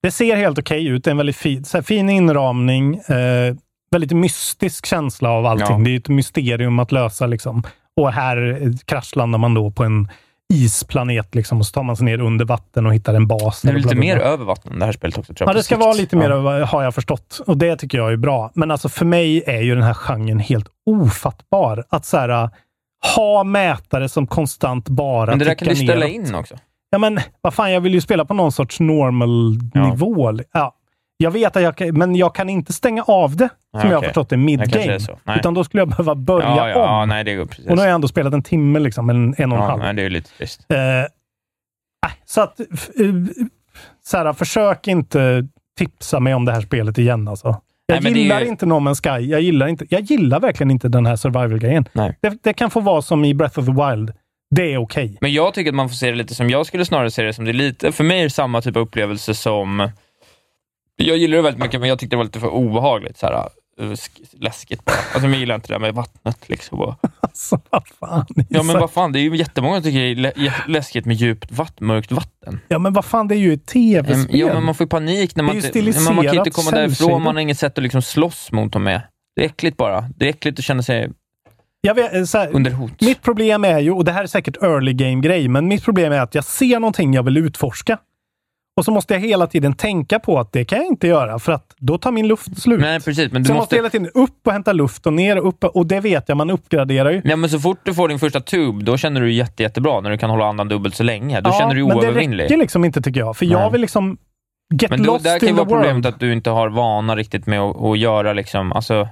Det ser helt okej ut. Det är en väldigt fin, så här, fin inramning. Eh, väldigt mystisk känsla av allting. Ja. Det är ett mysterium att lösa. Liksom. Och här kraschlandar man då på en isplanet liksom, och så tar man sig ner under vatten och hittar en bas. Det är lite mer över vatten det här spelet också. Ja, det ska vara lite mer, av- har jag förstått. Och det tycker jag är bra. Men alltså för mig är ju den här genren helt ofattbar. Att så här, ha mätare som konstant bara Men det där kan du ställa in också. Ja, men vad fan, jag vill ju spela på någon sorts normal Ja. Ja. Jag vet att jag kan, men jag kan inte stänga av det, som Ja, jag har förstått det, mid-game. Utan då skulle jag behöva börja ja, ja, om. ja, nej, det går precis. och nu har jag ändå spelat en timme, liksom, en, en och en ja, halv. nej, det är lite trist. Eh, så att, eh, så här, försök inte tipsa mig om det här spelet igen. Alltså. Jag Nej, gillar ju- inte No Man's Sky. Jag gillar, inte, jag gillar verkligen inte den här survival-grejen. Det, det kan få vara som i Breath of the Wild. Det är okej. Men jag tycker att man får se det lite som, jag skulle snarare se det som det är lite, för mig är det samma typ av upplevelse som, jag gillar det väldigt mycket, men jag tyckte det var lite för obehagligt. Så här, sk- läskigt bara. Alltså, jag gillar inte det där med vattnet. Liksom. Alltså, vad fan. Ja, men vad fan, det är ju jättemånga som tycker det är läskigt med djupt vatten, mörkt vatten. Ja, men vad fan, det är ju ett tv-spel. Ja, men man får ju panik när man, men man kan ju inte komma därifrån, man har inget sätt att liksom slåss mot dem med. Det är äckligt bara. Det är äckligt att känna sig vet, eh, här, under hot. mitt problem är ju, och det här är säkert early game-grej, men mitt problem är att jag ser någonting jag vill utforska. Och så måste jag hela tiden tänka på att det kan jag inte göra, för att då tar min luft slut. Nej, precis, men du så jag måste... måste hela tiden upp och hämta luft och ner och upp. Och det vet jag, man uppgraderar ju. Ja, men så fort du får din första tub, då känner du jätte, jättebra när du kan hålla andan dubbelt så länge. Då Ja, känner du dig men det oövervinnlig. räcker liksom inte tycker jag, för jag Nej. vill liksom get Men då, lost där kan ju in the vara problemet world. att du inte har vana riktigt med att, att göra liksom, alltså,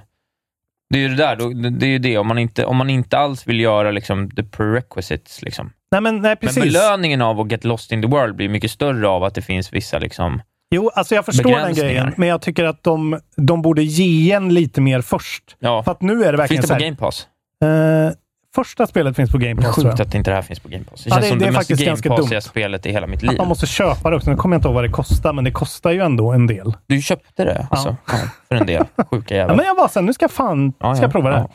det är ju det där, det är ju det, om man inte, om man inte alls vill göra liksom the prerequisites, liksom. Nej, men, nej, precis. Men belöningen av att get lost in the world blir mycket större av att det finns vissa liksom, Jo, alltså jag förstår den grejen, men jag tycker att de, de borde ge en lite mer först. ja. För att nu är det verkligen Finns det på här, Game Pass? eh, Första spelet finns på Game Pass, Sjukt att inte det här finns på Game Pass. Det Ja, känns det- som det det, är mest Game Passiga spelet i hela mitt Att liv. man måste köpa det också. Nu kommer jag inte ihåg vad det kostar, men det kostar ju ändå en del. Du köpte det alltså? Ja. för en del. Sjuka Ja, jävlar. men jag var sen, nu ska jag fan Ja, ska ja, jag prova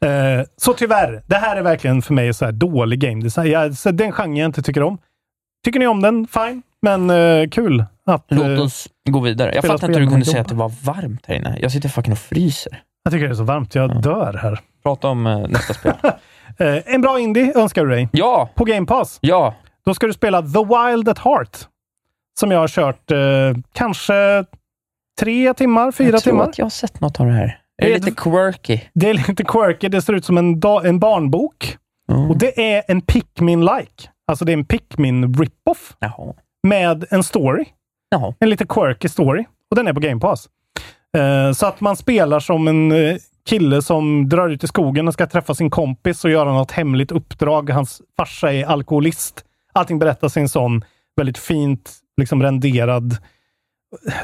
det. Eh, så tyvärr, det här är verkligen för mig så här dålig game design. Jag, så den genre jag inte tycker om. Tycker ni om den? Fine. Men eh, kul att... Låt eh, oss gå vidare. Jag fattar inte hur du kunde säga att det var varmt här inne. Jag sitter fucking och fryser. jag tycker det är så varmt. Jag dör här. Prata om nästa spel. Eh, en bra indie önskar du dig. Ja! På Game Pass. Ja! Då ska du spela The Wild at Heart. Som jag har kört eh, kanske tre timmar, fyra jag tror timmar. att jag har sett något av det här. Är det Är lite det- quirky? Det är lite quirky. Det ser ut som en, en barnbok. Mm. Och det är en Pikmin-like. Alltså det är en Pikmin rip-off Jaha. med en story. Jaha. En lite quirky story. Och den är på Game Pass. Eh, så att man spelar som en eh, kille som drar ut i skogen och ska träffa sin kompis och göra något hemligt uppdrag. Hans farsa är alkoholist. Allting berättas i en sån väldigt fint liksom renderad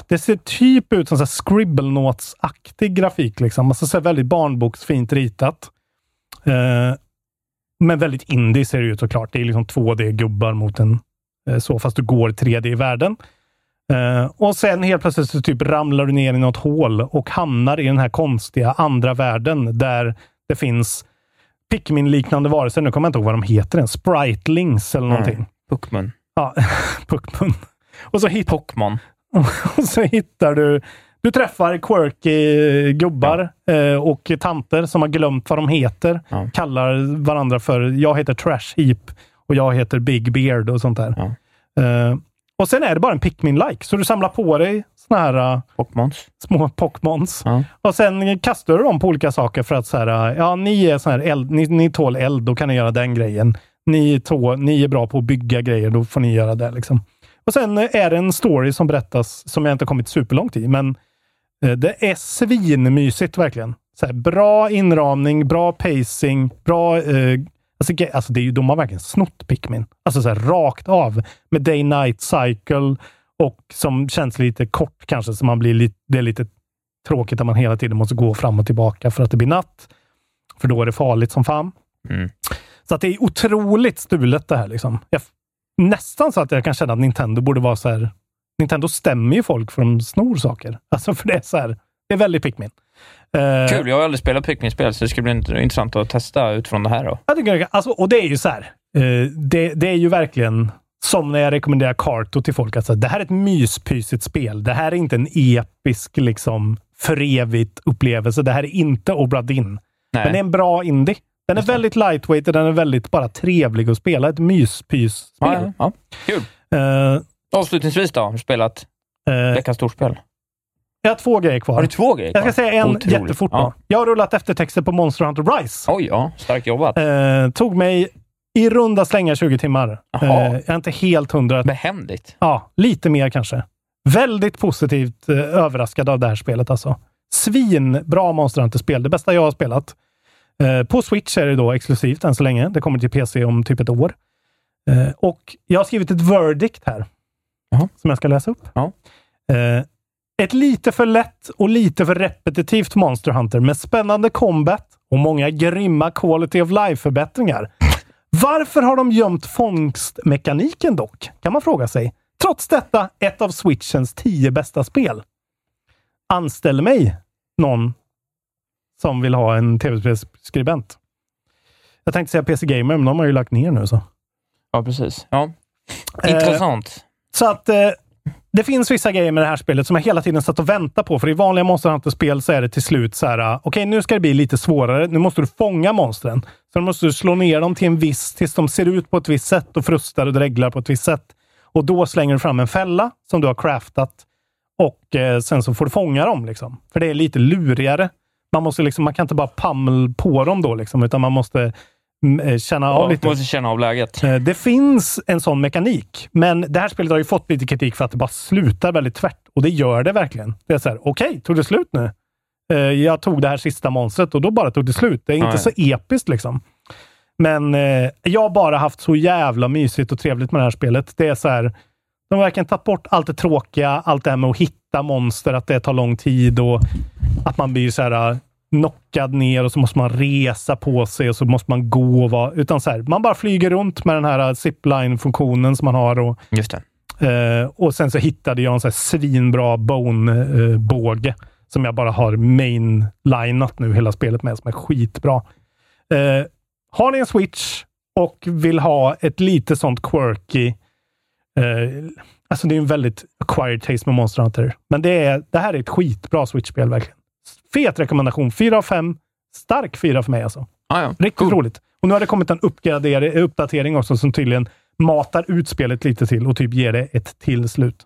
det ser typ ut som så här scribble aktig grafik. Liksom. Alltså så väldigt barnboksfint ritat. Eh, men väldigt indie ser det ut såklart. Det är liksom 2D-gubbar mot en eh, så, fast du går 3D i världen. Eh, och sen helt plötsligt så typ ramlar du ner i något hål och hamnar i den här konstiga andra världen där det finns Pikmin-liknande varelser. Nu kommer jag inte ihåg vad de heter än. Spritlings eller någonting. Pokémon. Ja, Puckmun. Och så, hit, och så hittar du... Du träffar quirky gubbar eh, och tanter som har glömt vad de heter. Ja. Kallar varandra för, jag heter Trash Heap och jag heter Big Beard och sånt där. Ja. Eh, och sen är det bara en Pikmin-like, så du samlar på dig såna här uh, Pockmons. små Pockmons. Ja. Och sen kastar du dem på olika saker för att så här, uh, ja, ni är sån här eld, ni, ni tål eld, då kan ni göra den grejen. Ni, tå, ni är bra på att bygga grejer, då får ni göra det. Liksom. Och sen eh, är det en story som berättas, som jag inte kommit superlångt i, men det är svinmysigt verkligen. Så här, bra inramning, bra pacing, bra... Eh, alltså, alltså det är ju, de har verkligen snott Pikmin. Alltså så här, rakt av. Med day-night cycle och som känns lite kort kanske, så man blir lite, det är lite tråkigt att man hela tiden måste gå fram och tillbaka för att det blir natt. För då är det farligt som fan. Mm. Så att det är otroligt stulet det här. Liksom. Jag, nästan så att jag kan känna att Nintendo borde vara så här. Nintendo stämmer ju folk för de snor saker. Alltså för det är så här. Det är väldigt Pikmin. Eh, Kul, jag har aldrig spelat Pikmin-spel, så det ska bli int- intressant att testa utifrån det här. Då. Jag tycker, alltså, och det är ju så här. Eh, det, det är ju verkligen som när jag rekommenderar Karto till folk. Alltså, det här är ett myspysigt spel. Det här är inte en episk, liksom, för evigt upplevelse. Det här är inte Obra Dinn. Men det är en bra indie. Den är väldigt lightweight och den är väldigt bara trevlig att spela. Ett myspys-spel. Ja, ja, ja. Kul. Eh, Avslutningsvis då, har du spelat eh, veckans storspel? Jag har två grejer kvar. Har du två grejer Jag ska kvar? säga en Otroligt. jättefort. Ja. Jag har rullat eftertexter på Monster Hunter Rise. Oj, ja. Starkt jobbat. Eh, tog mig i runda slängar 20 timmar. Eh, jag är inte helt hundra. Behändigt. Ja, lite mer kanske. Väldigt positivt eh, överraskad av det här spelet alltså. Svinbra Monster Hunter-spel. Det bästa jag har spelat. Eh, på Switch är det då exklusivt än så länge. Det kommer till PC om typ ett år. Eh, och jag har skrivit ett verdict här. Jaha. Som jag ska läsa upp. Ja. Eh, ett lite för lätt och lite för repetitivt Monster Hunter med spännande combat och många grymma quality of life-förbättringar. Varför har de gömt fångstmekaniken dock? Kan man fråga sig. Trots detta, ett av Switchens tio bästa spel. Anställ mig någon som vill ha en tv-spelsskribent. Jag tänkte säga PC Gamer, men de har ju lagt ner nu. så. Ja, precis. Ja. Eh, Intressant. Så att eh, det finns vissa grejer med det här spelet som jag hela tiden satt och väntade på. För i vanliga Monster Hunter-spel så är det till slut så här, okej, okej nu ska det bli lite svårare. Nu måste du fånga monstren. Så då måste du slå ner dem till en viss, tills de ser ut på ett visst sätt och frustar och dreglar på ett visst sätt. Och då slänger du fram en fälla som du har craftat och eh, sen så får du fånga dem. Liksom. För det är lite lurigare. Man, måste liksom, man kan inte bara pammel på dem då, liksom, utan man måste känna av Ja, lite. måste känna av läget. Eh, Det finns en sån mekanik, men det här spelet har ju fått lite kritik för att det bara slutar väldigt tvärt. Och det gör det verkligen. Det är så här, okej, tog det slut nu? Eh, Jag tog det här sista monstret och då bara tog det slut. Det är inte Nej. så episkt liksom. Men eh, jag har bara haft så jävla mysigt och trevligt med det här spelet. Det är så här, de verkligen tagit bort allt det tråkiga, allt det här med att hitta monster, att det tar lång tid och att man blir så här eh, knockad ner och så måste man resa på sig och så måste man gå. Och vara, utan så här, man bara flyger runt med den här eh, zipline-funktionen som man har. Och, Just det. eh, och sen så hittade jag en så här svinbra bone-båge som jag bara har main-linat nu hela spelet med, som är skitbra. Eh, har ni en Switch och vill ha ett lite sånt quirky Eh, alltså det är en väldigt acquired taste med Monster Hunter. Men det, är, det här är ett skitbra Switch-spel verkligen. Fet rekommendation. 4 av 5. Stark 4 för mig alltså. Ah, ja. Riktigt Cool. roligt. Och nu har det kommit en uppdatering också som tydligen matar ut spelet lite till och typ ger det ett till slut.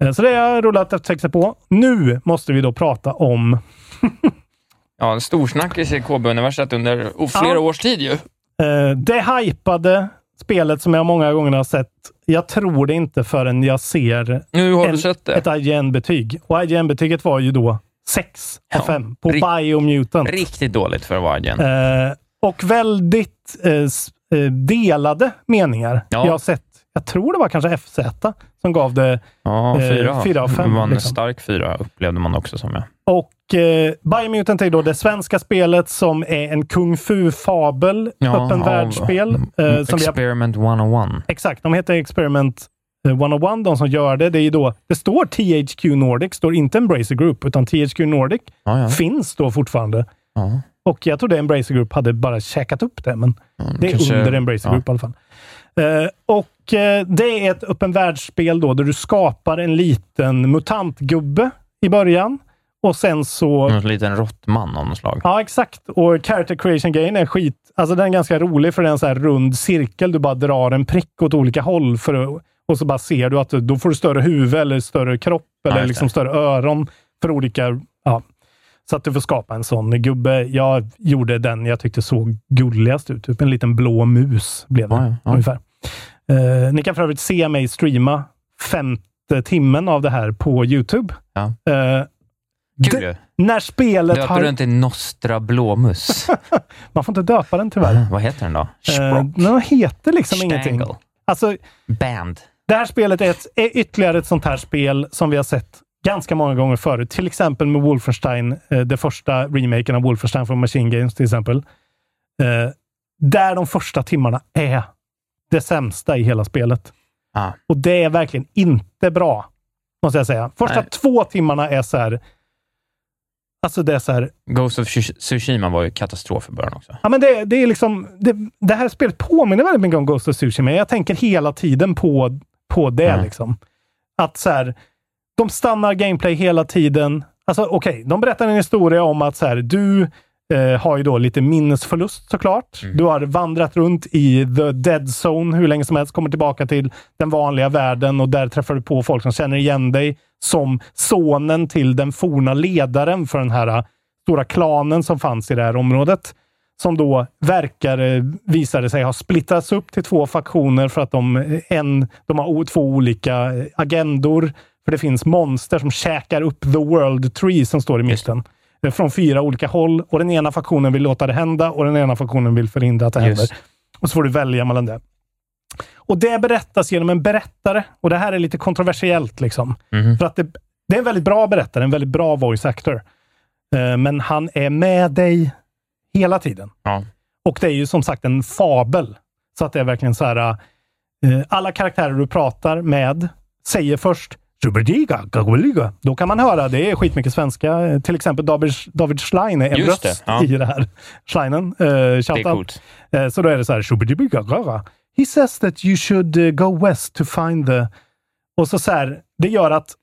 Eh, Så det har jag rullat eftertexter på. Nu måste vi då prata om Ja, en storsnackis i KB-universet under flera Ja. års tid ju. eh, det hypade spelet som jag många gånger har sett. Jag tror det inte förrän jag ser Nu har en, du sett det. ett IGN-betyg. Och IGN-betyget var ju då 6 av Ja. 5 på Rikt- Biomutant. Riktigt dåligt för att vara igen. Eh, och väldigt eh, eh, delade meningar. Ja. Jag har sett, jag tror det var kanske FZ som gav det. Ja, eh, fyra. fyra av fem, Det var en liksom. stark fyra upplevde man också som jag. Och eh, Biomutant är då det svenska spelet som är en kung fu-fabel, öppen av- världsspel. eh, som vi har Experiment 101. Exakt, de heter Experiment eh, 101, de som gör det. Det, är ju då, det står THQ Nordic, står inte Embracer Group, utan THQ Nordic Ja, ja. finns då fortfarande. ja. Och jag trodde Embracer Group hade bara käkat upp det, men det är kanske- under Embracer. Group i alla fall. Eh, och eh, det är ett öppen världsspel då, där du skapar en liten mutantgubbe i början och sen så... En liten råttman av något slag. Ja, exakt. Och character creation-grejen är skit. Alltså den är ganska rolig för det är en så här rund cirkel. Du bara drar en prick åt olika håll för att, och så bara ser du att då får du större huvud eller större kropp eller just liksom större öron för olika... Ja. Så att du får skapa en sån gubbe. Jag gjorde den jag tyckte såg gulligast ut. Typ en liten blå mus blev det Ja, ja, ja. ungefär. Eh, ni kan för övrigt se mig streama femte timmen av det här på YouTube. Ja. Eh, Kul ju. när spelet Döper har... du inte Nostra Blåmus? Man får inte döpa den tyvärr. Vad heter den då? Eh, den heter liksom Stangle. ingenting. Alltså, Band? Det här spelet är, ett, är ytterligare ett sånt här spel som vi har sett ganska många gånger förut. Till exempel med Wolfenstein, eh, det första remaken av Wolfenstein från Machine Games till exempel. Eh, där de första timmarna är det sämsta i hela spelet. Ah. Och det är verkligen inte bra, måste jag säga. Första Nej. två timmarna är så här... Alltså det är så här... Ghost of Tsush- Tsushima var ju katastrof i början också. Ja, men det, det är liksom... Det, det här spelet påminner väldigt mycket om Ghost of Tsushima. Jag tänker hela tiden på, på det. Mm. Liksom. Att så här, de stannar gameplay hela tiden. Alltså okej, de berättar en historia om att så här, du eh, har ju då lite minnesförlust såklart. Mm. Du har vandrat runt i the dead zone hur länge som helst, kommer tillbaka till den vanliga världen och där träffar du på folk som känner igen dig som sonen till den forna ledaren för den här eh, stora klanen som fanns i det här området. Som då verkar, eh, visade sig ha splittrats upp till två faktioner för att de, eh, en, de har två olika eh, agendor. För det finns monster som käkar upp the world tree som står i mitten. Från fyra olika håll. Och den ena faktionen vill låta det hända och den ena faktionen vill förhindra att det Just. händer. Och så får du välja mellan det. Och det berättas genom en berättare. Och det här är lite kontroversiellt. liksom. Mhm. För att det, det är en väldigt bra berättare, en väldigt bra voice actor. Men han är med dig hela tiden. Ja. Och det är ju som sagt en fabel. Så att det är verkligen så här. eh, alla karaktärer du pratar med säger först. Då kan man höra, det är skitmycket svenska. Till exempel David, David Schlein är en Just det, röst ja. i det här. Schleinen, eh, Det är coolt. Eh, Så då är det så här. He says that you should eh, go west to find the... Och så, så här, det gör att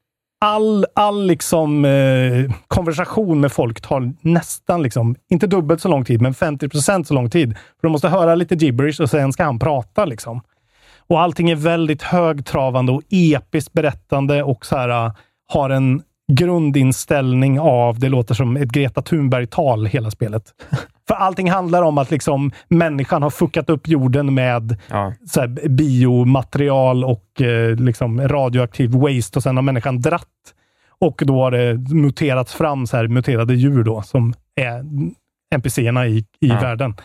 all, all liksom, eh, konversation med folk tar nästan, liksom, inte dubbelt så lång tid, men 50 procent så lång tid. För de måste höra lite gibberish och sen ska han prata. Liksom. Och allting är väldigt högtravande och episkt berättande och så här, eh, har en grundinställning av, det låter som ett Greta Thunberg-tal hela spelet. För allting handlar om att liksom människan har fuckat upp jorden med Ja. så här, biomaterial och eh, liksom radioaktiv waste och sen har människan dratt. Och då har det muterats fram så här muterade djur då som är NPCerna i, i Ja. världen.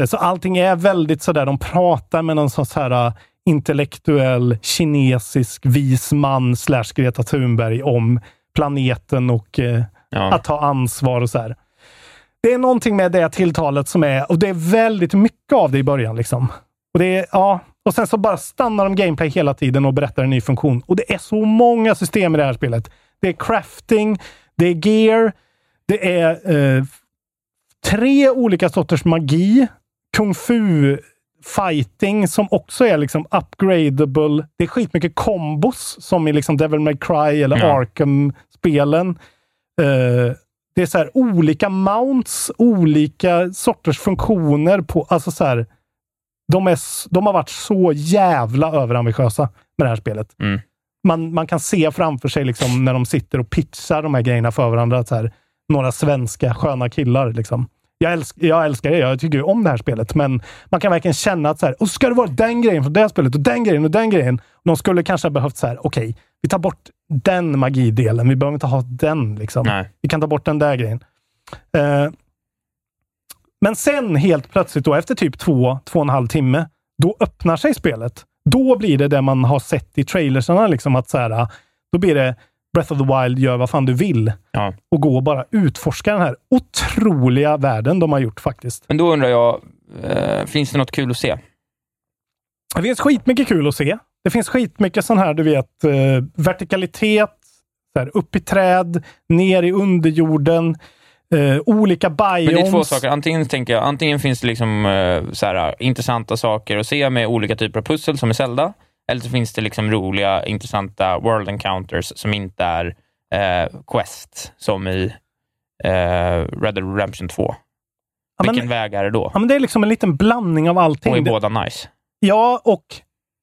Eh, Så allting är väldigt sådär, de pratar med någon sorts här eh, intellektuell kinesisk vis man slash Greta Thunberg om planeten och eh, Ja. att ta ansvar och så här. Det är någonting med det tilltalet som är, och det är väldigt mycket av det i början. liksom. Och det är, ja, och sen så bara stannar de gameplay hela tiden och berättar en ny funktion. Och det är så många system i det här spelet. Det är crafting, det är gear, det är eh, tre olika sorters magi, kung fu fighting som också är liksom upgradable. Det är skitmycket kombos som i liksom Devil May Cry eller Ja. Arkham-spelen. Eh, det är så här olika mounts, olika sorters funktioner på, alltså så här, de, är, de har varit så jävla överambitiösa med det här spelet. Mm. Man, man kan se framför sig liksom när de sitter och pitchar de här grejerna för varandra. Så här, några svenska sköna killar. Liksom. Jag, älsk, jag älskar det. Jag tycker ju om det här spelet, men man kan verkligen känna att så här, och så ska det vara den grejen från det här spelet och den grejen och den grejen. De skulle kanske ha behövt så här, okej, vi tar bort den magidelen. Vi behöver inte ha den. Liksom. Nej. Vi kan ta bort den där grejen. Eh, men sen helt plötsligt, då, efter typ två, två och en halv timme, då öppnar sig spelet. Då blir det det man har sett i trailersarna. Liksom att så här, då blir det Breath of the Wild, gör vad fan du vill. Ja. Och gå och bara utforska den här otroliga världen de har gjort faktiskt. Men då undrar jag, eh, finns det något kul att se? Det finns skitmycket kul att se. Det finns skitmycket sån här, du vet, eh, vertikalitet, så här, upp i träd, ner i underjorden, eh, olika biomes. Men det är två saker. Antingen, tänker jag, antingen finns det liksom, eh, så här, intressanta saker att se med olika typer av pussel som i Zelda. Eller så finns det liksom roliga, intressanta world encounters som inte är eh, quest som i eh, Red Dead Redemption 2. Ja, men- Vilken väg är det då? Ja, men det är liksom en liten blandning av allting. Och är båda nice? Ja, och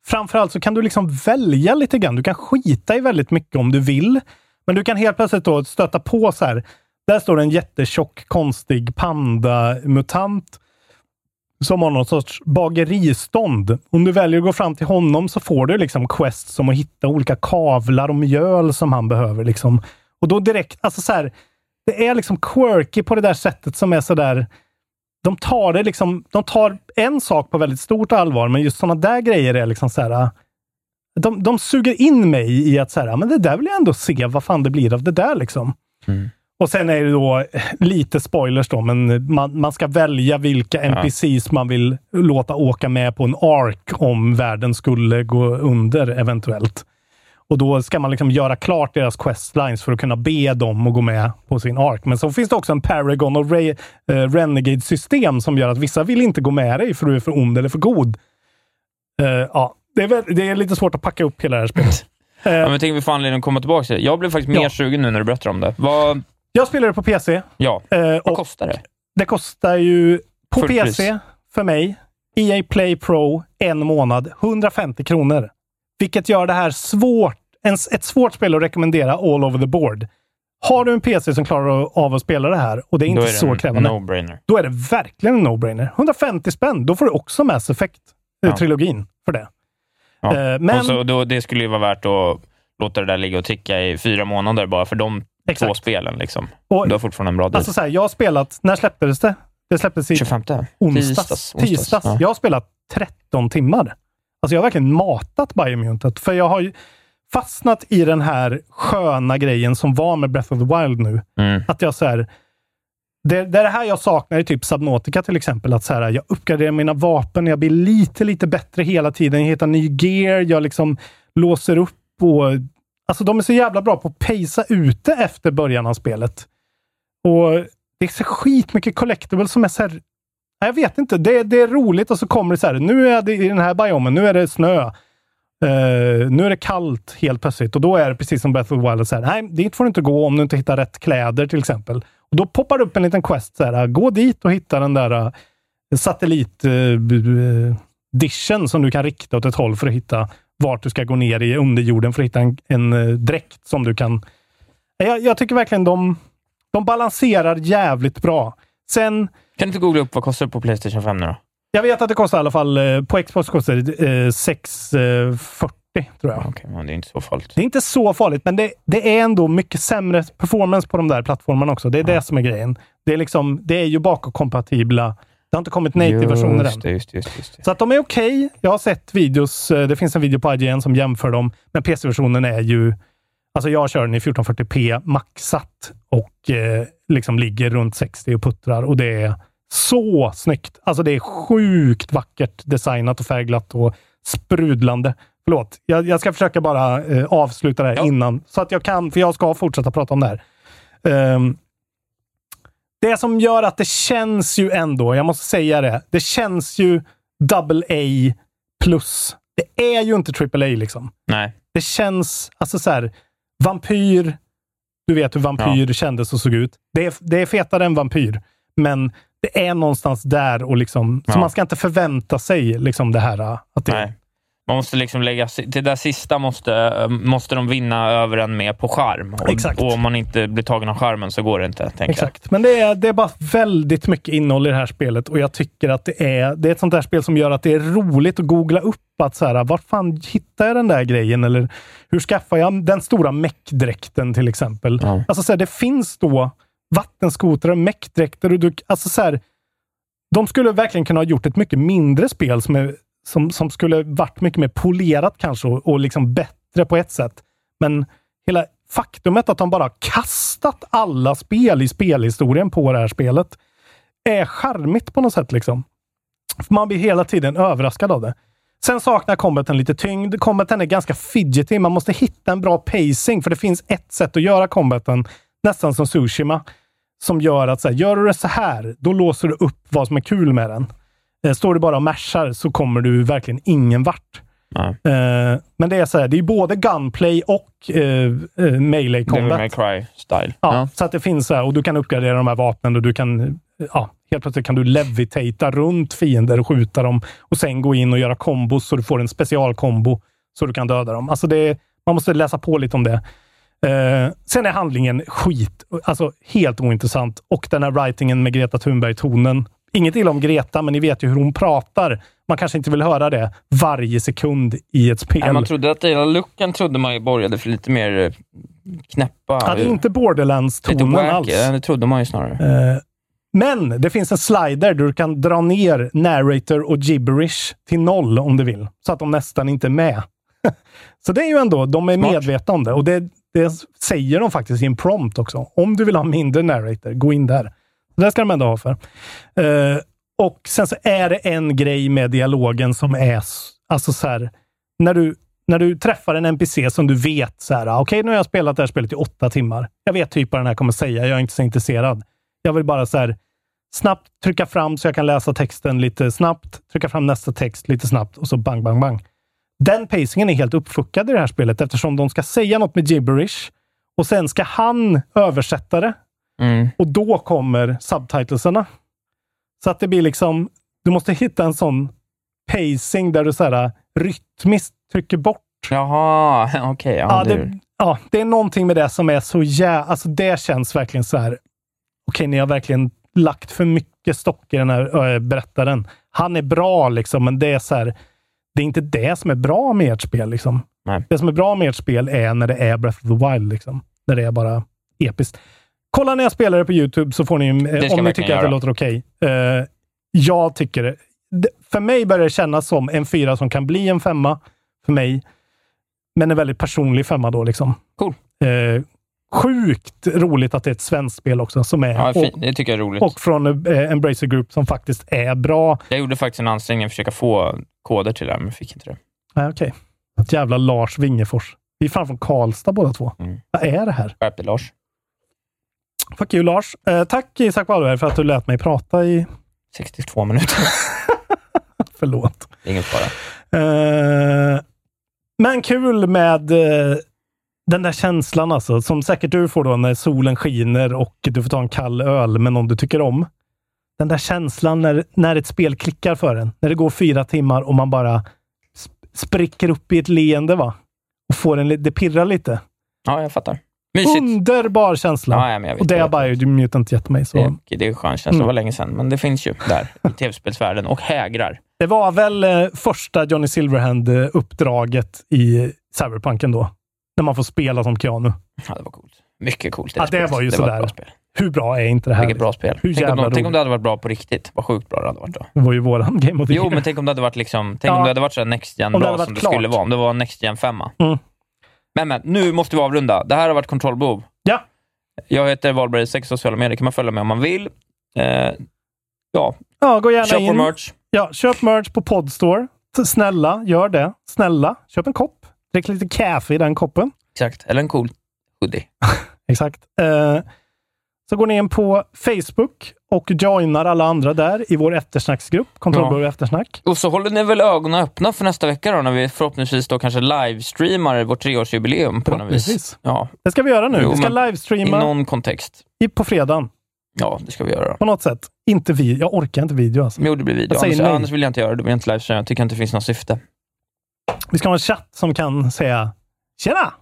framförallt så kan du liksom välja lite grann. Du kan skita i väldigt mycket om du vill. Men du kan helt plötsligt då stöta på så här. Där står en jättetjock, konstig panda-mutant som har någon sorts bageristånd. Om du väljer att gå fram till honom så får du liksom quest som att hitta olika kavlar och mjöl som han behöver. Liksom. Och då direkt, alltså så här, det är liksom quirky på det där sättet som är så där de tar det liksom, de tar en sak på väldigt stort allvar, men just sådana där grejer är liksom så här. De, de suger in mig i att så här, men det där vill jag ändå se vad fan det blir av det där liksom. Mm. Och sen är det då lite spoilers då, men man, man ska välja vilka NPCs man vill låta åka med på en ark om världen skulle gå under eventuellt. Och då ska man liksom göra klart deras questlines för att kunna be dem att gå med på sin ark. Men så finns det också en Paragon och Ray, eh, Renegade-system som gör att vissa vill inte gå med dig för du är för ond eller för god. Eh, ja, det är, väl, det är lite svårt att packa upp hela det här spelet. Eh, Ja, men tänk vi får anledning att komma tillbaka till det. Jag blev faktiskt mer Ja. sugen nu när du berättar om det. Vad, jag spelar det på PC. ja, eh, vad kostar det? det kostar ju på Fullpris. PC för mig, EA Play Pro, en månad, 150 kronor. Vilket gör det här svårt, en, ett svårt spel att rekommendera all over the board. Har du en PC som klarar av att spela det här och det är inte är det så en krävande, no-brainer. då är det verkligen en no-brainer. 150 spänn, då får du också Mass Ja. Effect-trilogin för det. Ja. Eh, men, Och så, då, det skulle ju vara värt att låta det där ligga och ticka i fyra månader bara för de två Exakt. spelen. Liksom. Och- du har fortfarande en bra deal. alltså så här, jag har spelat, när släpptes det? Det släpptes i 25? onsdags. Tisdags. tisdags. Ja. Jag har spelat 13 timmar. Alltså jag har verkligen matat Biomutant, för jag har ju fastnat i den här sköna grejen som var med Breath of the Wild nu. Mm. Att jag så här, det, det är det här jag saknar i typ Subnautica till exempel. Att så här, jag uppgraderar mina vapen, jag blir lite, lite bättre hela tiden. Jag hittar ny gear, jag liksom låser upp och... Alltså de är så jävla bra på att pacea ute efter början av spelet. Och det är så skitmycket collectibles som är så här... Jag vet inte. Det, det är roligt och så kommer det så här. Nu är det i den här biomen. Nu är det snö. Uh, nu är det kallt helt plötsligt och då är det precis som Breath of the Wild. Så här, Nej, dit får du inte gå om du inte hittar rätt kläder till exempel. Och Då poppar det upp en liten quest. Så här, gå dit och hitta den där eh, uh, satellit-dischen eh, som du kan rikta åt ett håll för att hitta vart du ska gå ner i underjorden för att hitta en, en eh, dräkt som du kan... Jag, jag tycker verkligen de, de balanserar jävligt bra. Sen, Kan du inte googla upp vad kostar det på Playstation 5 nu då? jag vet att det kostar i alla fall, eh, på Xbox kostar det eh, 640 tror jag. Okej, men det är inte så farligt. Det är inte så farligt, men det, det är ändå mycket sämre performance på de där plattformarna också. Det är det som är grejen. Det är, liksom, det är ju bakåtkompatibla. Det har inte kommit native-versioner än. Just just just. Så att de är okej. Jag har sett videos. eh, Det finns en video på IGN som jämför dem, men PC-versionen är ju... Alltså jag kör den i 1440p maxat och eh, liksom ligger runt 60 och puttrar och det är så snyggt. Alltså det är sjukt vackert designat och färgglatt och sprudlande. Förlåt, jag, jag ska försöka bara eh, avsluta det här Ja. innan, så att jag kan, för jag ska fortsätta prata om det här. Ehm, det som gör att det känns ju ändå, jag måste säga det, det känns ju double A plus. Det är ju inte triple A liksom. Nej. Det känns, alltså så här, vampyr, du vet hur vampyr kändes och såg ut. Det är, det är fetare än vampyr, men det är någonstans där och liksom, så Ja. man ska inte förvänta sig liksom det här att det, Nej. Man måste liksom lägga... Det där sista måste, måste de vinna över en med på skärm. Och, Exakt. och om man inte blir tagen av skärmen så går det inte, Exakt, men det är, det är bara väldigt mycket innehåll i det här spelet och jag tycker att det är, det är ett sånt där spel som gör att det är roligt att googla upp att så här, vart fan hittar jag den där grejen? Eller hur skaffar jag den stora meckdräkten till exempel? Ja. Alltså så här, det finns då vattenskotrar, meckdräkter och du, alltså så här, de skulle verkligen kunna ha gjort ett mycket mindre spel som, är, som, som skulle varit mycket mer polerat kanske och, och liksom bättre på ett sätt. Men hela faktumet att de bara kastat alla spel i spelhistorien på det här spelet är charmigt på något sätt. liksom. Man blir hela tiden överraskad av det. Sen saknar combaten lite tyngd. Combaten är ganska fidgety. Man måste hitta en bra pacing, för det finns ett sätt att göra combaten, nästan som Sushima. som gör att så här, gör du det så här, då låser du upp vad som är kul med den. Eh, Står du bara och mashar så kommer du verkligen ingen vart. Eh, men det är så här, det är både gunplay och eh, eh, melee combat. May Cry-style. Ja, Så att det finns så här, och du kan uppgradera de här vapnen och du kan, ja, helt plötsligt kan du levitata runt fiender och skjuta dem och sen gå in och göra kombos så du får en specialkombo så du kan döda dem. Alltså det, man måste läsa på lite om det. Eh, sen är handlingen skit, alltså helt ointressant. Och den här writingen med Greta Thunberg-tonen. Inget illa om Greta, men ni vet ju hur hon pratar. Man kanske inte vill höra det varje sekund i ett spel. Nej, man trodde att hela looken trodde man ju borgade för lite mer eh, knäppa... Ja, det är inte Borderlands-tonen alls. Det trodde man ju snarare. Eh, men det finns en slider där du kan dra ner narrator och gibberish till noll om du vill. Så att de nästan inte är med. så det är ju ändå, de är Smart. medvetna om det. Och det, det säger de faktiskt i en prompt också. Om du vill ha mindre narrator, gå in där. Så det ska de ändå ha för. Eh, och sen så är det en grej med dialogen som är, alltså så här, när du, när du träffar en NPC som du vet så här, ah, okej nu har jag spelat det här spelet i åtta timmar. Jag vet typ vad den här kommer säga, jag är inte så intresserad. Jag vill bara så här, snabbt trycka fram så jag kan läsa texten lite snabbt, trycka fram nästa text lite snabbt och så bang, bang, bang. Den pacingen är helt uppfuckad i det här spelet eftersom de ska säga något med gibberish och sen ska han översätta det Mm. och då kommer subtitlesarna. Så att det blir liksom, du måste hitta en sån pacing där du så här rytmiskt trycker bort. Jaha, okej. ja, Ja, det... ja, det är någonting med det som är så jä... Alltså det känns verkligen så här. Okej, ni har verkligen lagt för mycket stock i den här äh, berättaren. Han är bra liksom, men det är så här. Det är inte det som är bra med ert spel. Liksom. Nej. Det som är bra med ert spel är när det är Breath of the Wild. Liksom. När det är bara episkt. Kolla när jag spelar det på YouTube så får ni, eh, om ni tycker att det göra. låter okej. Eh, jag tycker det. För mig börjar det kännas som en fyra som kan bli en femma. För mig. Men en väldigt personlig femma då. Liksom. Cool. Eh, sjukt roligt att det är ett svenskt spel också. Som är, Ja, och, det tycker jag är roligt. och från eh, Embracer Group som faktiskt är bra. Jag gjorde faktiskt en ansträngning att försöka få koder till det här, men fick inte det. Nej, Okej. Ett jävla Lars Wingefors. Vi är fan från Karlstad båda två. Mm. Vad är det här? Skärp Lars. Fuck you Lars. Eh, tack Isak Wahlberg för att du lät mig prata i... 62 minuter. Förlåt. Ingen fara. Eh, men kul med eh, den där känslan alltså, som säkert du får då när solen skiner och du får ta en kall öl med någon du tycker om. Den där känslan när, när ett spel klickar för en. När det går fyra timmar och man bara sp- spricker upp i ett leende va? Och får en, det pirrar lite. Ja, jag fattar. Mysigt. Underbar känsla. Ja, ja, men jag vet och det det. är bara, gett mig. Så. Det, det är en skön känsla. Mm. Det var länge sedan, men det finns ju där i tv-spelsvärlden och hägrar. Det var väl eh, första Johnny Silverhand-uppdraget i Cyberpunken då. När man får spela som Keanu. Ja, det var coolt. Mycket coolt. Ja, det var ju det sådär. Var. Hur bra är inte det här? Vilket bra spel. Hur Tänk om, de, tänk om det hade varit bra på riktigt. Vad sjukt bra det hade varit då. Det var ju våran Game of the Jo, Year. men tänk om det hade varit liksom, tänk Ja. om det hade varit så Next Gen det bra som varit det skulle klart. vara. Om det var Next Gen 5. Mm. Men, men, nu måste vi avrunda. Det här har varit Kontrollbehov. Ja. Jag heter Wahlberg, sex sociala medier kan man följa mig om man vill. Eh, ja, Ja, gå gärna köp in. vår merch. Ja, köp merch på Podstore. Snälla, gör det. Snälla, köp en kopp. Drick lite kaffe i den koppen. Exakt, eller en cool hoodie. Exakt. Eh, så går ni in på Facebook och joinar alla andra där i vår eftersnacksgrupp, Kontrollbehov eftersnack. Och så håller ni väl ögonen öppna för nästa vecka då, när vi förhoppningsvis då kanske livestreamar vårt treårsjubileum på något vis. Ja, Det ska vi göra nu. Jo, vi ska men I livestreama någon kontext. i, på fredagen. Ja, det ska vi göra. På något sätt. Inte vi. Jag orkar inte video alltså. Jo, det blir video. Annars, nej. annars vill jag inte göra det. Då vill jag inte livestreama. Jag tycker inte det finns något syfte. Vi ska ha en chatt som kan säga Tjena!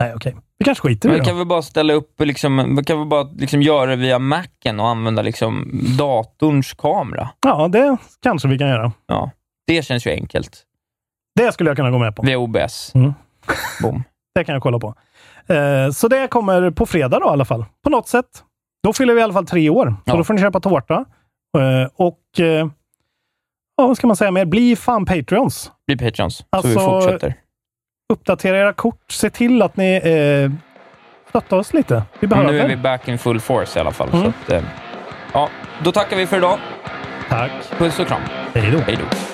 Nej, okej. Vi kanske skiter i det vi kan väl bara ställa upp, liksom, vi kan väl bara liksom göra det via Macen och använda liksom datorns kamera. Ja, det kanske vi kan göra. Ja, det känns ju enkelt. Det skulle jag kunna gå med på. Via OBS. Mm. Boom. Det kan jag kolla på. Eh, så det kommer på fredag då i alla fall. På något sätt. Då fyller vi i alla fall tre år. Så Ja. då får ni köpa tårta. Eh, och eh, ja, vad ska man säga mer? Bli fan Patreons. Bli Patreons, så Alltså, vi fortsätter. Uppdatera era kort. Se till att ni eh, stöttar oss lite. Vi behöver. nu är vi back in full force i alla fall. Mm. Att, eh, ja, då tackar vi för idag. Tack. Puss och kram. Hej då. Hej då.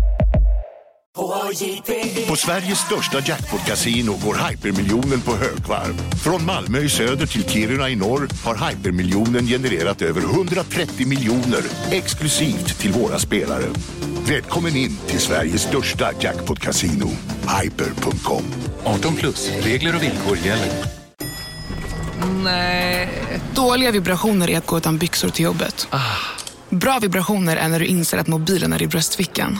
På Sveriges största jackpot-kasino går hypermiljonen på högvarv. Från Malmö i söder till Kiruna i norr har hypermiljonen genererat över 130 miljoner exklusivt till våra spelare. Välkommen in till Sveriges största jackpot-kasino, hyper.com. 18 plus, regler och villkor gäller. Nej. Dåliga vibrationer är att gå utan byxor till jobbet. Bra vibrationer är när du inser att mobilen är i bröstfickan.